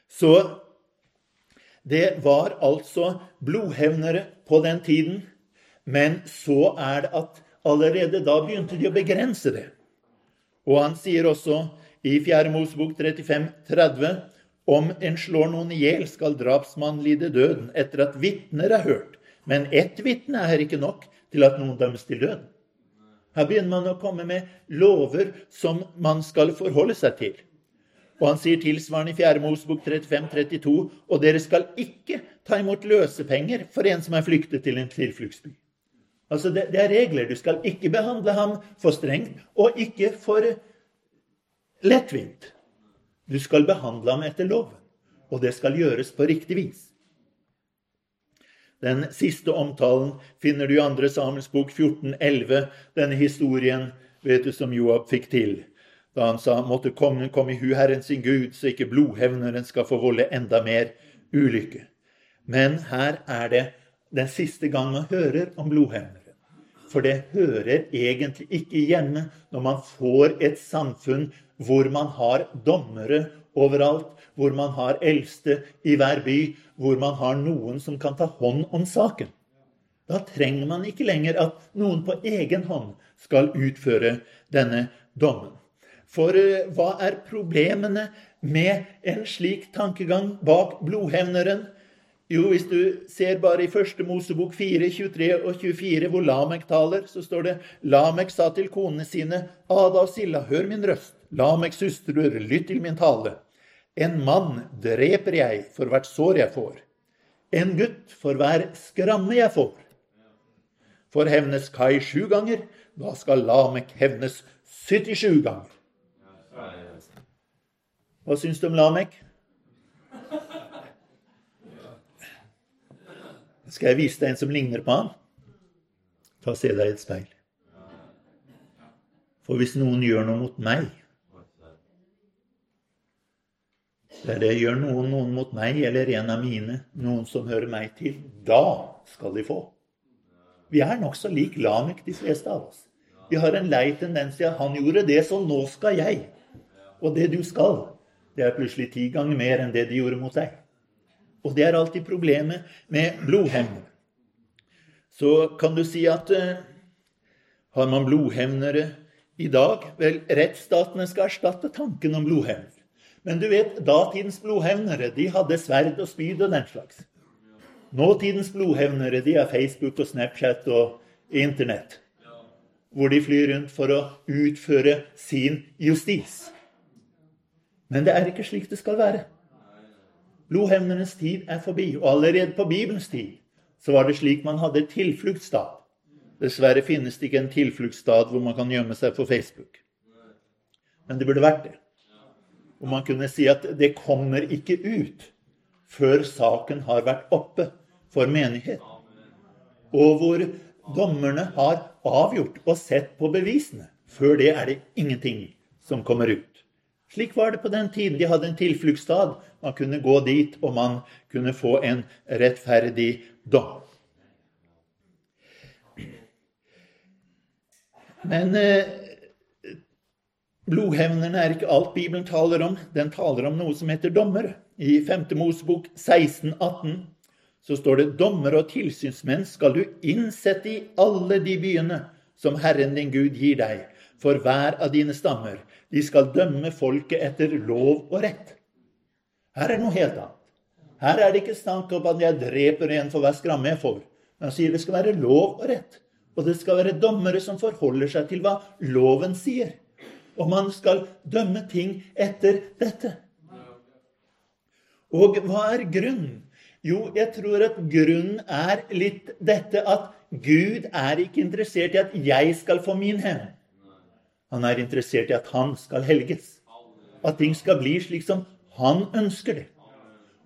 Så det var altså blodhevnere på den tiden. Men så er det at allerede da begynte de å begrense det. Og han sier også i 4. Mosebok 35, 30 om en slår noen i hjel, skal drapsmannen lide døden etter at vitner er hørt. Men ett vitne er ikke nok til at noen dømmes til død. Her begynner man å komme med lover som man skal forholde seg til. Og han sier tilsvarende i 4. Mosebok 35-32.: Og dere skal ikke ta imot løsepenger for en som er flyktet til en tilfluktsby. Altså det, det, er regler. Du skal ikke behandle ham for strengt, og ikke for lettvint. Du skal behandle ham etter loven, og det skal gjøres på riktig vis. Den siste omtalen finner du i 2. Samuels bok 14,11, denne historien vet du, som Joab fikk til da han sa måtte kongen komme i hu Herren sin Gud, så ikke blodhevneren skal få volde enda mer ulykke. Men her er det den siste gang man hører om blodhevneren. For det hører egentlig ikke hjemme når man får et samfunn hvor man har dommere overalt, hvor man har eldste i hver by, hvor man har noen som kan ta hånd om saken. Da trenger man ikke lenger at noen på egen hånd skal utføre denne dommen. For eh, hva er problemene med en slik tankegang bak blodhevneren? Jo, hvis du ser bare i første Mosebok 4, 23 og 24, hvor Lamek taler, så står det Lamek sa til konene sine, Ada og Silla, hør min røst. Lameks hustruer, lytt til min tale. En mann dreper jeg for hvert sår jeg får. En gutt for hver skramme jeg får. For hevnes Kai sju ganger, da skal Lamek hevnes 77 ganger. Hva syns du om Lamek? Skal jeg vise deg en som ligner på han? Ta og Se deg i et speil. For hvis noen gjør noe mot meg Det er gjør noen noen mot meg eller en av mine, noen som hører meg til. Da skal de få. Vi er nokså lik Lamek, de fleste av oss. Vi har en lei tendens til at han gjorde det, så nå skal jeg. Og det du skal, det er plutselig ti ganger mer enn det de gjorde mot deg. Og det er alltid problemet med blodhevn. Så kan du si at uh, har man blodhevnere i dag? Vel, rettsstatene skal erstatte tanken om blodhevn. Men du vet, datidens blodhevnere de hadde sverd og spyd og den slags. Nåtidens blodhevnere de har Facebook og Snapchat og Internett. Hvor de flyr rundt for å utføre sin justis. Men det er ikke slik det skal være. Blodhevnernes tid er forbi. Og allerede på Bibelens tid så var det slik man hadde tilfluktsstad. Dessverre finnes det ikke en tilfluktsstad hvor man kan gjemme seg på Facebook. Men det burde vært det. Og man kunne si at det kommer ikke ut før saken har vært oppe for menighet. Og hvor dommerne har avgjort og sett på bevisene. Før det er det ingenting som kommer ut. Slik var det på den tiden. De hadde en tilfluktsstad. Man kunne gå dit, og man kunne få en rettferdig dom. Men eh, Blodhevnerne er ikke alt Bibelen taler om. Den taler om noe som heter dommer. I 5. Mosebok 16, 18 så står det dommer og tilsynsmenn skal du innsette i alle de byene som Herren din Gud gir deg, for hver av dine stammer. De skal dømme folket etter lov og rett. Her er det noe helt annet. Her er det ikke snakk om at jeg dreper en for hver skramme jeg får. Han sier det skal være lov og rett. Og det skal være dommere som forholder seg til hva loven sier og man skal dømme ting etter dette. Og hva er grunnen? Jo, jeg tror at grunnen er litt dette at Gud er ikke interessert i at jeg skal få min hevn. Han er interessert i at han skal helges. At ting skal bli slik som han ønsker det.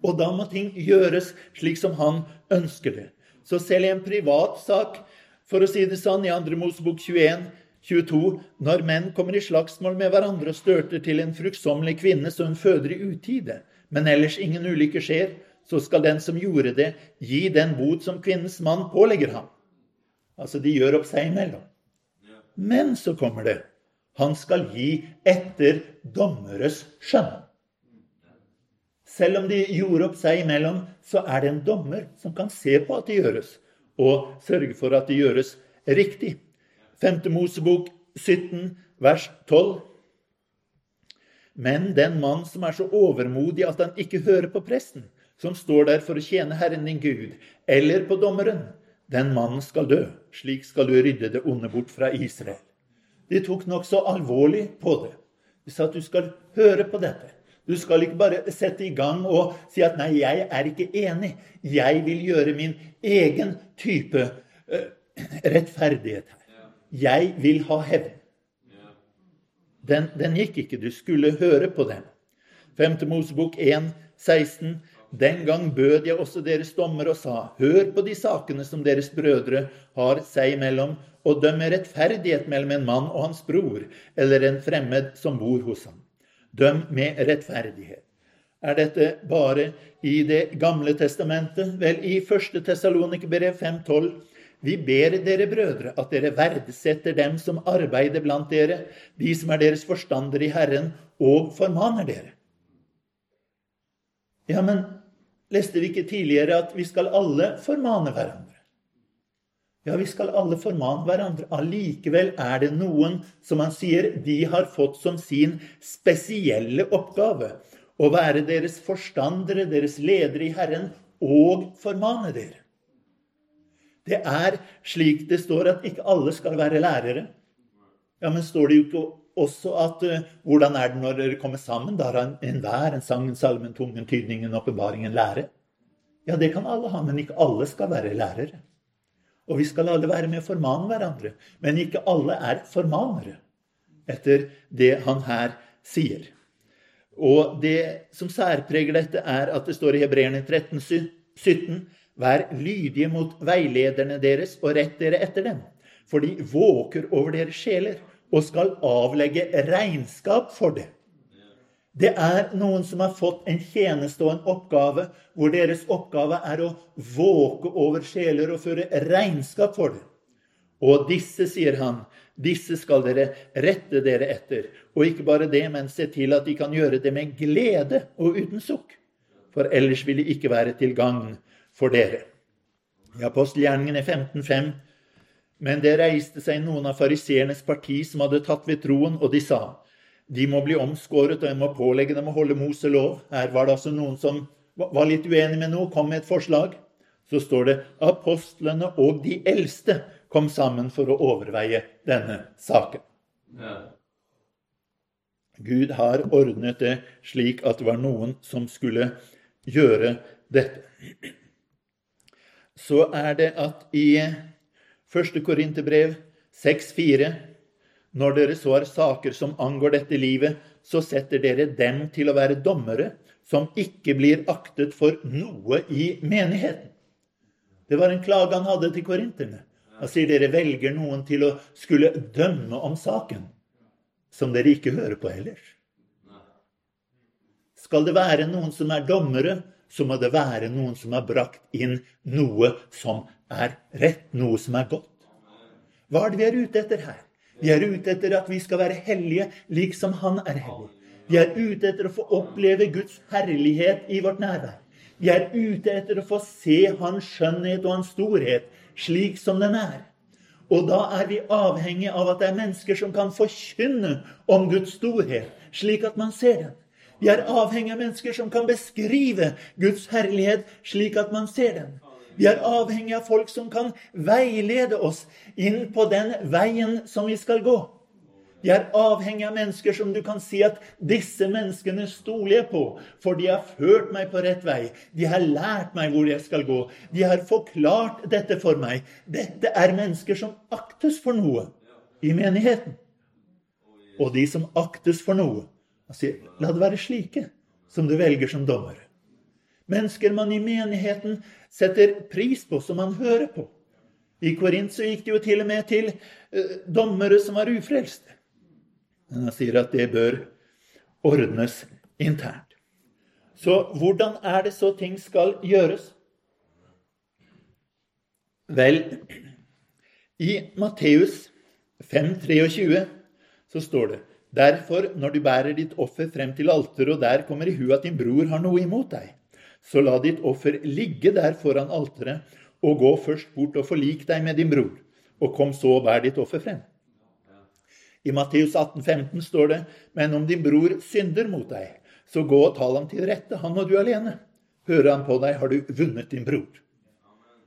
Og da må ting gjøres slik som han ønsker det. Så selv i en privat sak, for å si det sånn, i 2. Mosebok 21, 22. Når menn kommer i slagsmål med hverandre og størter til en fruktsommelig kvinne så hun føder i utide, men ellers ingen ulykke skjer, så skal den som gjorde det, gi den bot som kvinnens mann pålegger ham. Altså, de gjør opp seg imellom. Men så kommer det han skal gi etter dommeres skjønn. Selv om de gjorde opp seg imellom, så er det en dommer som kan se på at det gjøres, og sørge for at det gjøres riktig. 5. Mosebok 17, vers 12. Men den mann som er så overmodig at han ikke hører på presten, som står der for å tjene Herren din Gud, eller på dommeren, den mannen skal dø. Slik skal du rydde det onde bort fra Israel. De tok nokså alvorlig på det. De sa at du skal høre på dette. Du skal ikke bare sette i gang og si at 'nei, jeg er ikke enig'. Jeg vil gjøre min egen type uh, rettferdighet her. Jeg vil ha hevn. Den, den, gikk ikke. Du skulle høre på den. 5. Mosebok 1, 16. Den gang bød jeg også deres dommer og sa:" Hør på de sakene som deres brødre har seg imellom, og døm med rettferdighet mellom en mann og hans bror, eller en fremmed som bor hos ham. Døm med rettferdighet. Er dette bare i Det gamle testamentet? Vel, i 1. Tessalonikerbrev 5.12 vi ber dere brødre at dere verdsetter dem som arbeider blant dere, de som er deres forstander i Herren, og formaner dere. Ja, men leste vi ikke tidligere at vi skal alle formane hverandre? Ja, vi skal alle formane hverandre. Allikevel er det noen som han sier de har fått som sin spesielle oppgave å være deres forstandere, deres ledere i Herren, og formane dere. Det er slik det står at ikke alle skal være lærere. Ja, Men står det jo ikke også at uh, hvordan er det når dere kommer sammen? Da har enhver en sang, en salme, en tunge, en tydning, en åpenbaring, en lære. Ja, det kan alle ha, men ikke alle skal være lærere. Og vi skal alle være med å formane hverandre. Men ikke alle er formanere, etter det han her sier. Og det som særpreger dette, er at det står i Hebreerne 13, 17.: Vær lydige mot veilederne deres og rett dere etter dem, for de våker over deres sjeler og skal avlegge regnskap for det. Det er noen som har fått en tjeneste og en oppgave hvor deres oppgave er å våke over sjeler og føre regnskap for det. Og disse, sier han, disse skal dere rette dere etter. Og ikke bare det, men se til at de kan gjøre det med glede og uten sukk. For ellers vil de ikke være til gagn for dere. I apostelgjerningene 15.5 men det reiste seg noen av fariseernes parti som hadde tatt ved troen, og de sa de må bli omskåret, og en må pålegge dem å holde Moselov. Her var det altså noen som var litt uenig med noe, kom med et forslag. Så står det apostlene og de eldste kom sammen for å overveie denne saken. Ja. Gud har ordnet det slik at det var noen som skulle gjøre dette. Så er det at i 1. Korinterbrev 6,4.: Når dere så har saker som angår dette livet, så setter dere dem til å være dommere, som ikke blir aktet for noe i menigheten. Det var en klage han hadde til korinterne. Han sier dere velger noen til å skulle dømme om saken som dere ikke hører på ellers. Skal det være noen som er dommere, så må det være noen som har brakt inn noe som er rett, noe som er godt. Hva er det vi er ute etter her? Vi er ute etter at vi skal være hellige liksom Han er hellig. Vi er ute etter å få oppleve Guds herlighet i vårt nærvær. Vi er ute etter å få se Hans skjønnhet og Hans storhet slik som den er. Og da er vi avhengig av at det er mennesker som kan forkynne om Guds storhet, slik at man ser den. Vi er avhengig av mennesker som kan beskrive Guds herlighet, slik at man ser den. Vi er avhengig av folk som kan veilede oss inn på den veien som vi skal gå. Vi er avhengig av mennesker som du kan si at 'disse menneskene stoler jeg på', for de har ført meg på rett vei. De har lært meg hvor jeg skal gå. De har forklart dette for meg. Dette er mennesker som aktes for noe i menigheten. Og de som aktes for noe, sier, la det være slike som du velger som dommere. Mennesker man i menigheten setter pris på, som man hører på. I Korint så gikk det jo til og med til uh, dommere som var ufrelste. Men han sier at det bør ordnes internt. Så hvordan er det så ting skal gjøres? Vel, i Matteus 5,23 så står det Derfor, når du bærer ditt offer frem til alteret, og der kommer i hu at din bror har noe imot deg, så la ditt offer ligge der foran alteret, og gå først bort og forlik deg med din bror, og kom så og bær ditt offer frem. I Matteus 18, 15 står det, men om din bror synder mot deg, så gå og tal ham til rette, han og du alene. Hører han på deg, har du vunnet din bror.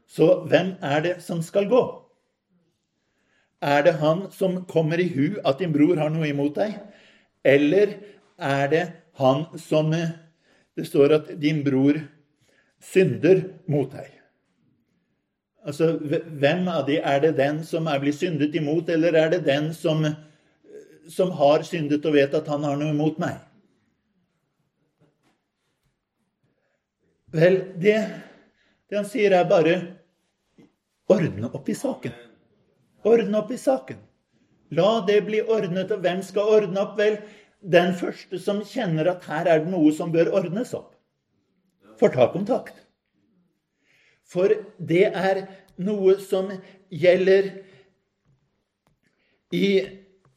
Så hvem er det som skal gå? Er det han som kommer i hu at din bror har noe imot deg? Eller er det han som Det står at din bror synder mot deg. Altså, Hvem av de er det den som er blitt syndet imot, eller er det den som som har syndet og vet at han har noe imot meg? Vel, det, det han sier, er bare ordne opp i saken. Ordne opp i saken. La det bli ordnet. Og hvem skal ordne opp? Vel, den første som kjenner at her er det noe som bør ordnes opp, får ta kontakt. For det er noe som gjelder i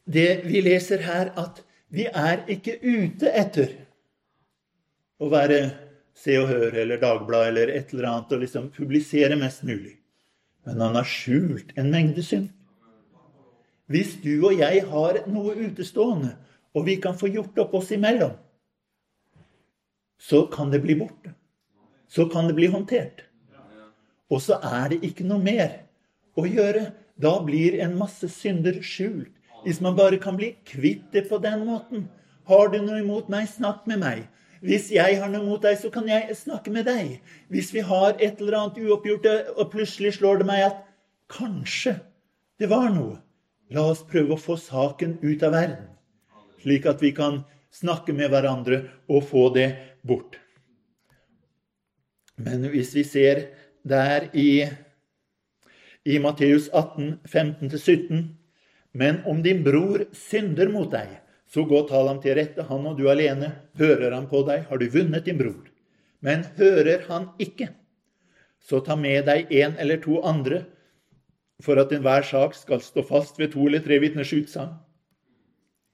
det vi leser her, at vi er ikke ute etter å være Se og Hør eller Dagblad eller et eller annet og liksom publisere mest mulig. Men han har skjult en mengde synd. Hvis du og jeg har noe utestående, og vi kan få gjort opp oss imellom, så kan det bli borte. Så kan det bli håndtert. Og så er det ikke noe mer å gjøre. Da blir en masse synder skjult. Hvis man bare kan bli kvitt det på den måten. Har du noe imot meg, snakk med meg. Hvis jeg har noe imot deg, så kan jeg snakke med deg. Hvis vi har et eller annet uoppgjort, og plutselig slår det meg at kanskje det var noe, la oss prøve å få saken ut av verden. Slik at vi kan snakke med hverandre og få det bort. Men hvis vi ser der i, i Matteus 18, 15-17 Men om din bror synder mot deg, så gå og tal ham til rette, han og du alene. Hører han på deg, har du vunnet din bror. Men hører han ikke, så ta med deg en eller to andre, for at enhver sak skal stå fast ved to eller tre vitners utsagn.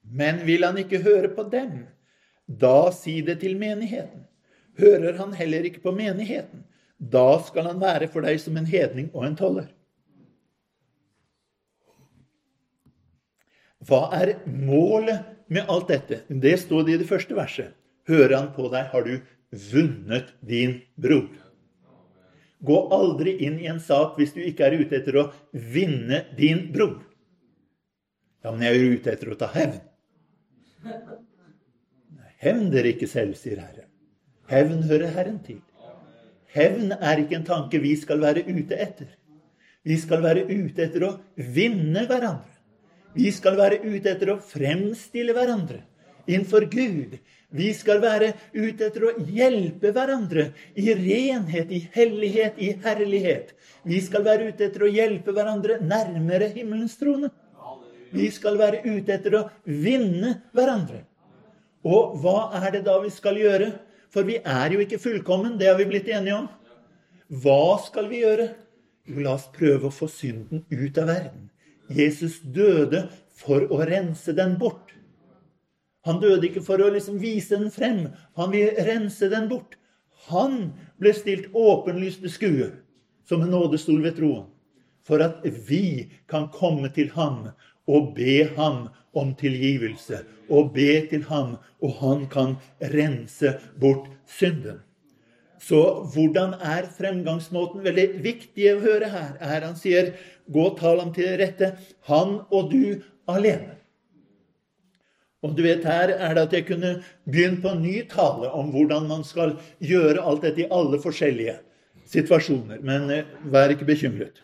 Men vil han ikke høre på dem, da si det til menigheten. Hører han heller ikke på menigheten, da skal han være for deg som en hedning og en toller. Hva er målet med alt dette? Det står det i det første verset. Hører han på deg, har du vunnet din bror. Gå aldri inn i en sak hvis du ikke er ute etter å vinne din bror. Ja, men jeg er ute etter å ta hevn. Hevn dere ikke selv, sier Herren. Hevn hører Herren til. Hevn er ikke en tanke vi skal være ute etter. Vi skal være ute etter å vinne hverandre. Vi skal være ute etter å fremstille hverandre innenfor Gud. Vi skal være ute etter å hjelpe hverandre i renhet, i hellighet, i herlighet. Vi skal være ute etter å hjelpe hverandre nærmere himmelens trone. Vi skal være ute etter å vinne hverandre. Og hva er det da vi skal gjøre? For vi er jo ikke fullkommen, det har vi blitt enige om. Hva skal vi gjøre? Jo, la oss prøve å få synden ut av verden. Jesus døde for å rense den bort. Han døde ikke for å liksom vise den frem. Han vil rense den bort. Han ble stilt åpenlyst til skue som en nådestol ved troen, for at vi kan komme til ham og be ham om tilgivelse. Og be til ham, og han kan rense bort synden. Så hvordan er fremgangsmåten? Veldig viktig å høre her er han sier, 'Gå og tal ham til rette, han og du alene'. Og du vet, Her er det at jeg kunne begynt på en ny tale om hvordan man skal gjøre alt dette i alle forskjellige situasjoner. Men eh, vær ikke bekymret.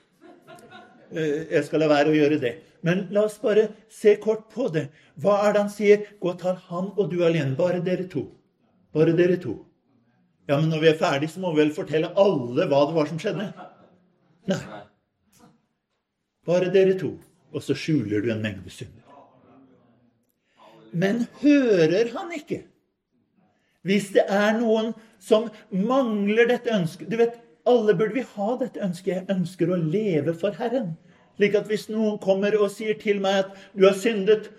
Eh, jeg skal la være å gjøre det. Men la oss bare se kort på det. Hva er det han sier? Gå og ta han og du alene. Bare dere to. Bare dere to. Ja, men når vi er ferdig, så må vi vel fortelle alle hva det var som skjedde? Nei. Bare dere to. Og så skjuler du en mengde synder. Men hører han ikke? Hvis det er noen som mangler dette ønsket Du vet, alle burde vi ha dette ønsket. Jeg ønsker å leve for Herren. Slik at hvis noen kommer og sier til meg at du har syndet,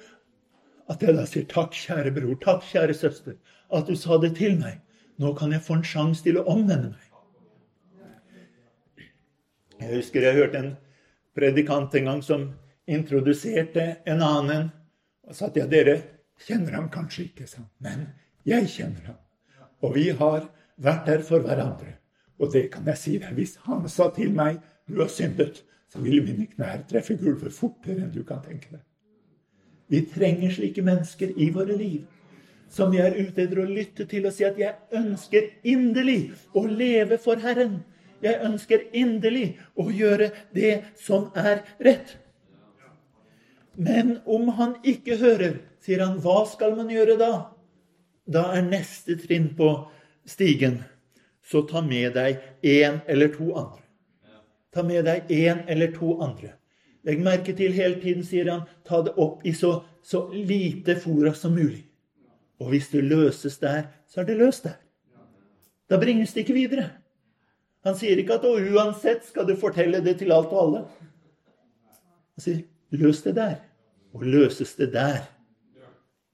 at jeg da sier takk, kjære bror, takk, kjære søster, at du sa det til meg. Nå kan jeg få en sjanse til å omvende meg. Jeg husker jeg hørte en predikant en gang som introduserte en annen. Og sa at ja, dere kjenner ham kanskje ikke, sa men jeg kjenner ham. Og vi har vært der for hverandre. Og det kan jeg si deg. Hvis han sa til meg du har syndet, så vil mine knær treffe gulvet fortere enn du kan tenke deg. Vi trenger slike mennesker i våre liv. Som vi er ute etter å lytte til og si at 'jeg ønsker inderlig å leve for Herren'. Jeg ønsker inderlig å gjøre det som er rett. Men om han ikke hører, sier han, hva skal man gjøre da? Da er neste trinn på stigen. Så ta med deg én eller to andre. Ta med deg én eller to andre. Legg merke til hele tiden, sier han, ta det opp i så, så lite fora som mulig. Og hvis det løses der, så er det løst der. Da bringes det ikke videre. Han sier ikke at og uansett skal du fortelle det til alt og alle. Han sier løs det der. Og løses det der,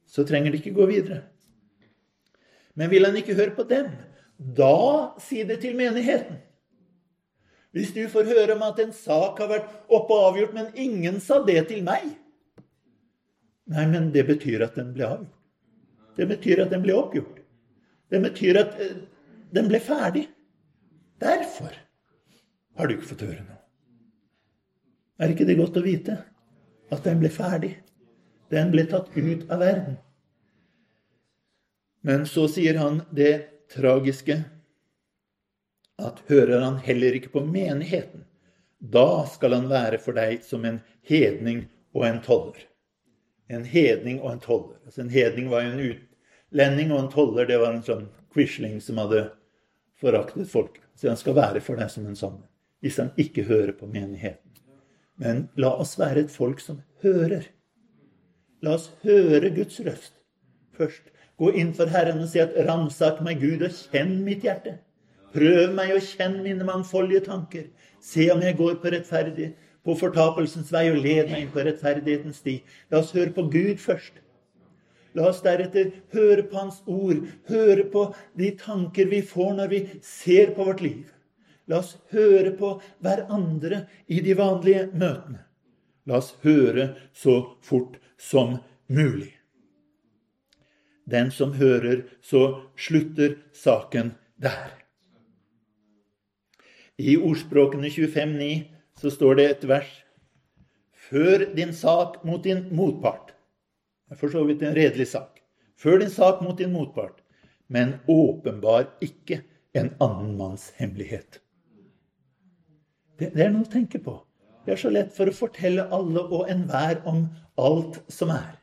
så trenger det ikke gå videre. Men vil han ikke høre på dem, da si det til menigheten. Hvis du får høre om at en sak har vært oppe og avgjort, men ingen sa det til meg Nei, men det betyr at den ble avgjort. Det betyr at den ble oppgjort. Det betyr at eh, den ble ferdig. Derfor har du ikke fått høre noe. Er ikke det godt å vite? At den ble ferdig. Den ble tatt ut av verden. Men så sier han det tragiske at hører han heller ikke på menigheten, da skal han være for deg som en hedning og en toller. En hedning og en toller. Altså En hedning var jo en, utlending, og en toller det var en sånn quisling som hadde foraktet folk. Så han skal være for deg som en sånn hvis han ikke hører på menigheten. Men la oss være et folk som hører. La oss høre Guds røst først. Gå inn for Herren og si at 'ransak meg, Gud, og kjenn mitt hjerte'. Prøv meg og kjenn mine mangfoldige tanker. Se om jeg går på rettferdig, på fortapelsens vei, og led meg inn på rettferdighetens sti. La oss høre på Gud først. La oss deretter høre på Hans ord, høre på de tanker vi får når vi ser på vårt liv. La oss høre på hverandre i de vanlige møtene. La oss høre så fort som mulig. Den som hører, så slutter saken der. I ordspråkene 25,9 så står det et vers. Før din sak mot din motpart. Det er for så vidt en redelig sak. Før din sak mot din motpart, men åpenbar ikke en annen manns hemmelighet. Det, det er noe å tenke på. Det er så lett for å fortelle alle og enhver om alt som er.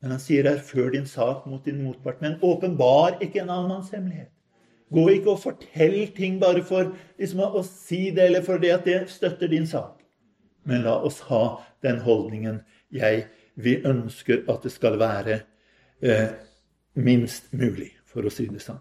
Men han sier her 'før din sak mot din motpart'. Men åpenbar ikke en annen manns hemmelighet. Gå ikke og fortell ting bare for liksom, å si det, eller fordi at det støtter din sak. Men la oss ha den holdningen jeg, vi ønsker at det skal være eh, minst mulig, for å si det sånn.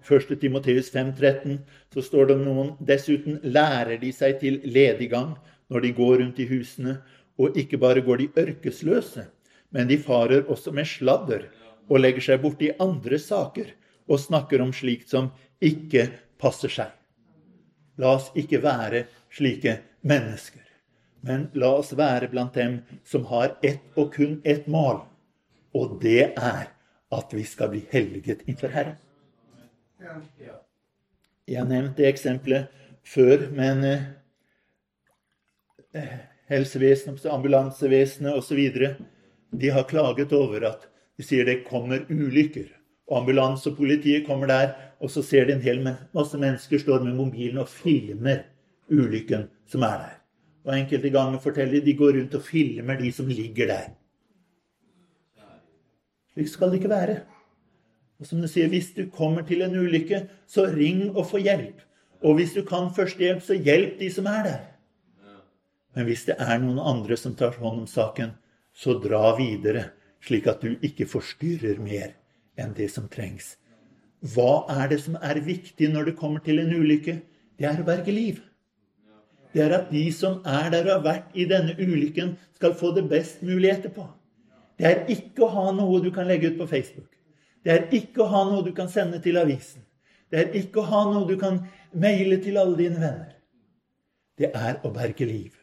I 1. Timoteus 5,13 så står det noen dessuten lærer de seg til lediggang når de går rundt i husene, og ikke bare går de ørkesløse, men de farer også med sladder og legger seg borti andre saker og snakker om slikt som ikke passer seg. La oss ikke være slike mennesker, men la oss være blant dem som har ett og kun ett mål, og det er at vi skal bli helliget innenfor Herren. Jeg har nevnt det eksempelet før, men eh, helsevesenet, ambulansevesenet osv de har klaget over at de sier det kommer ulykker. Og ambulansepolitiet kommer der, og så ser de en hel masse mennesker står med mobilen og filmer ulykken som er der. Og enkelte ganger forteller de de går rundt og filmer de som ligger der. Slik skal det ikke være. Og som du sier, Hvis du kommer til en ulykke, så ring og få hjelp. Og hvis du kan førstehjelp, så hjelp de som er der. Men hvis det er noen andre som tar hånd om saken, så dra videre, slik at du ikke forstyrrer mer enn det som trengs. Hva er det som er viktig når det kommer til en ulykke? Det er å berge liv. Det er at de som er der og har vært i denne ulykken, skal få det best mulig etterpå. Det er ikke å ha noe du kan legge ut på Facebook. Det er ikke å ha noe du kan sende til avisen. Det er ikke å ha noe du kan maile til alle dine venner. Det er å berge liv.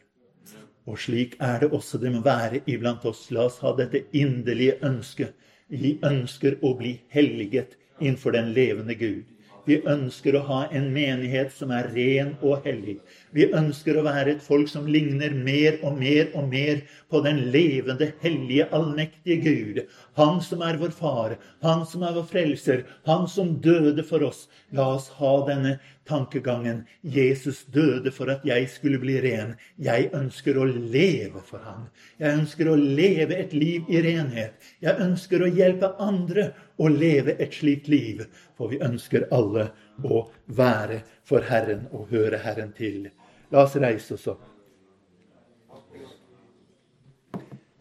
Og slik er det også det må være iblant oss. La oss ha dette inderlige ønsket. Vi ønsker å bli helliget innenfor den levende Gud. Vi ønsker å ha en menighet som er ren og hellig. Vi ønsker å være et folk som ligner mer og mer og mer på den levende, hellige, allmektige Gud. Han som er vår far, han som er vår frelser, han som døde for oss. La oss ha denne tankegangen. Jesus døde for at jeg skulle bli ren. Jeg ønsker å leve for ham. Jeg ønsker å leve et liv i renhet. Jeg ønsker å hjelpe andre å leve et slikt liv. For vi ønsker alle å være for Herren og høre Herren til. La oss reise oss opp.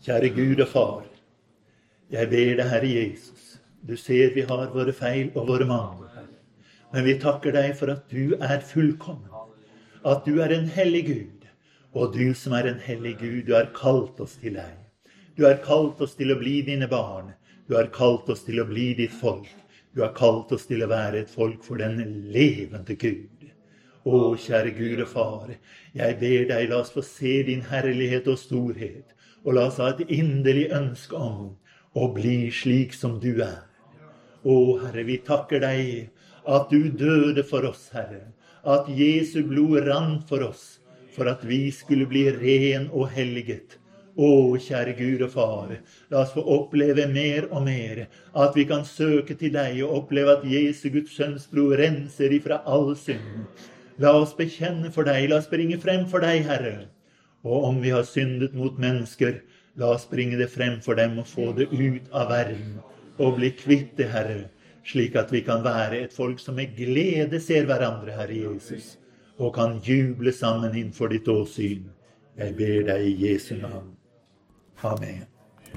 Kjære Gud og Far. Jeg ber deg, Herre Jesus. Du ser vi har våre feil og våre mangler. Men vi takker deg for at du er fullkommen. At du er en hellig Gud. Og du som er en hellig Gud, du har kalt oss til deg. Du har kalt oss til å bli dine barn. Du har kalt oss til å bli ditt folk. Du har kalt oss til å være et folk for den levende Gud. Å, kjære Gud og Far, jeg ber deg, la oss få se din herlighet og storhet, og la oss ha et inderlig ønske om å bli slik som du er. Å, Herre, vi takker deg at du døde for oss, Herre, at Jesu blod rant for oss, for at vi skulle bli ren og helliget å, kjære Gud og Far, la oss få oppleve mer og mer at vi kan søke til deg og oppleve at Jesu Guds sønns blod renser ifra all synd. La oss bekjenne for deg, la oss bringe frem for deg, Herre. Og om vi har syndet mot mennesker, la oss bringe det frem for dem og få det ut av verden. og bli kvitt det, Herre, slik at vi kan være et folk som med glede ser hverandre, Herre Jesus, og kan juble sammen innenfor ditt åsyn. Jeg ber deg i Jesu navn. Amen.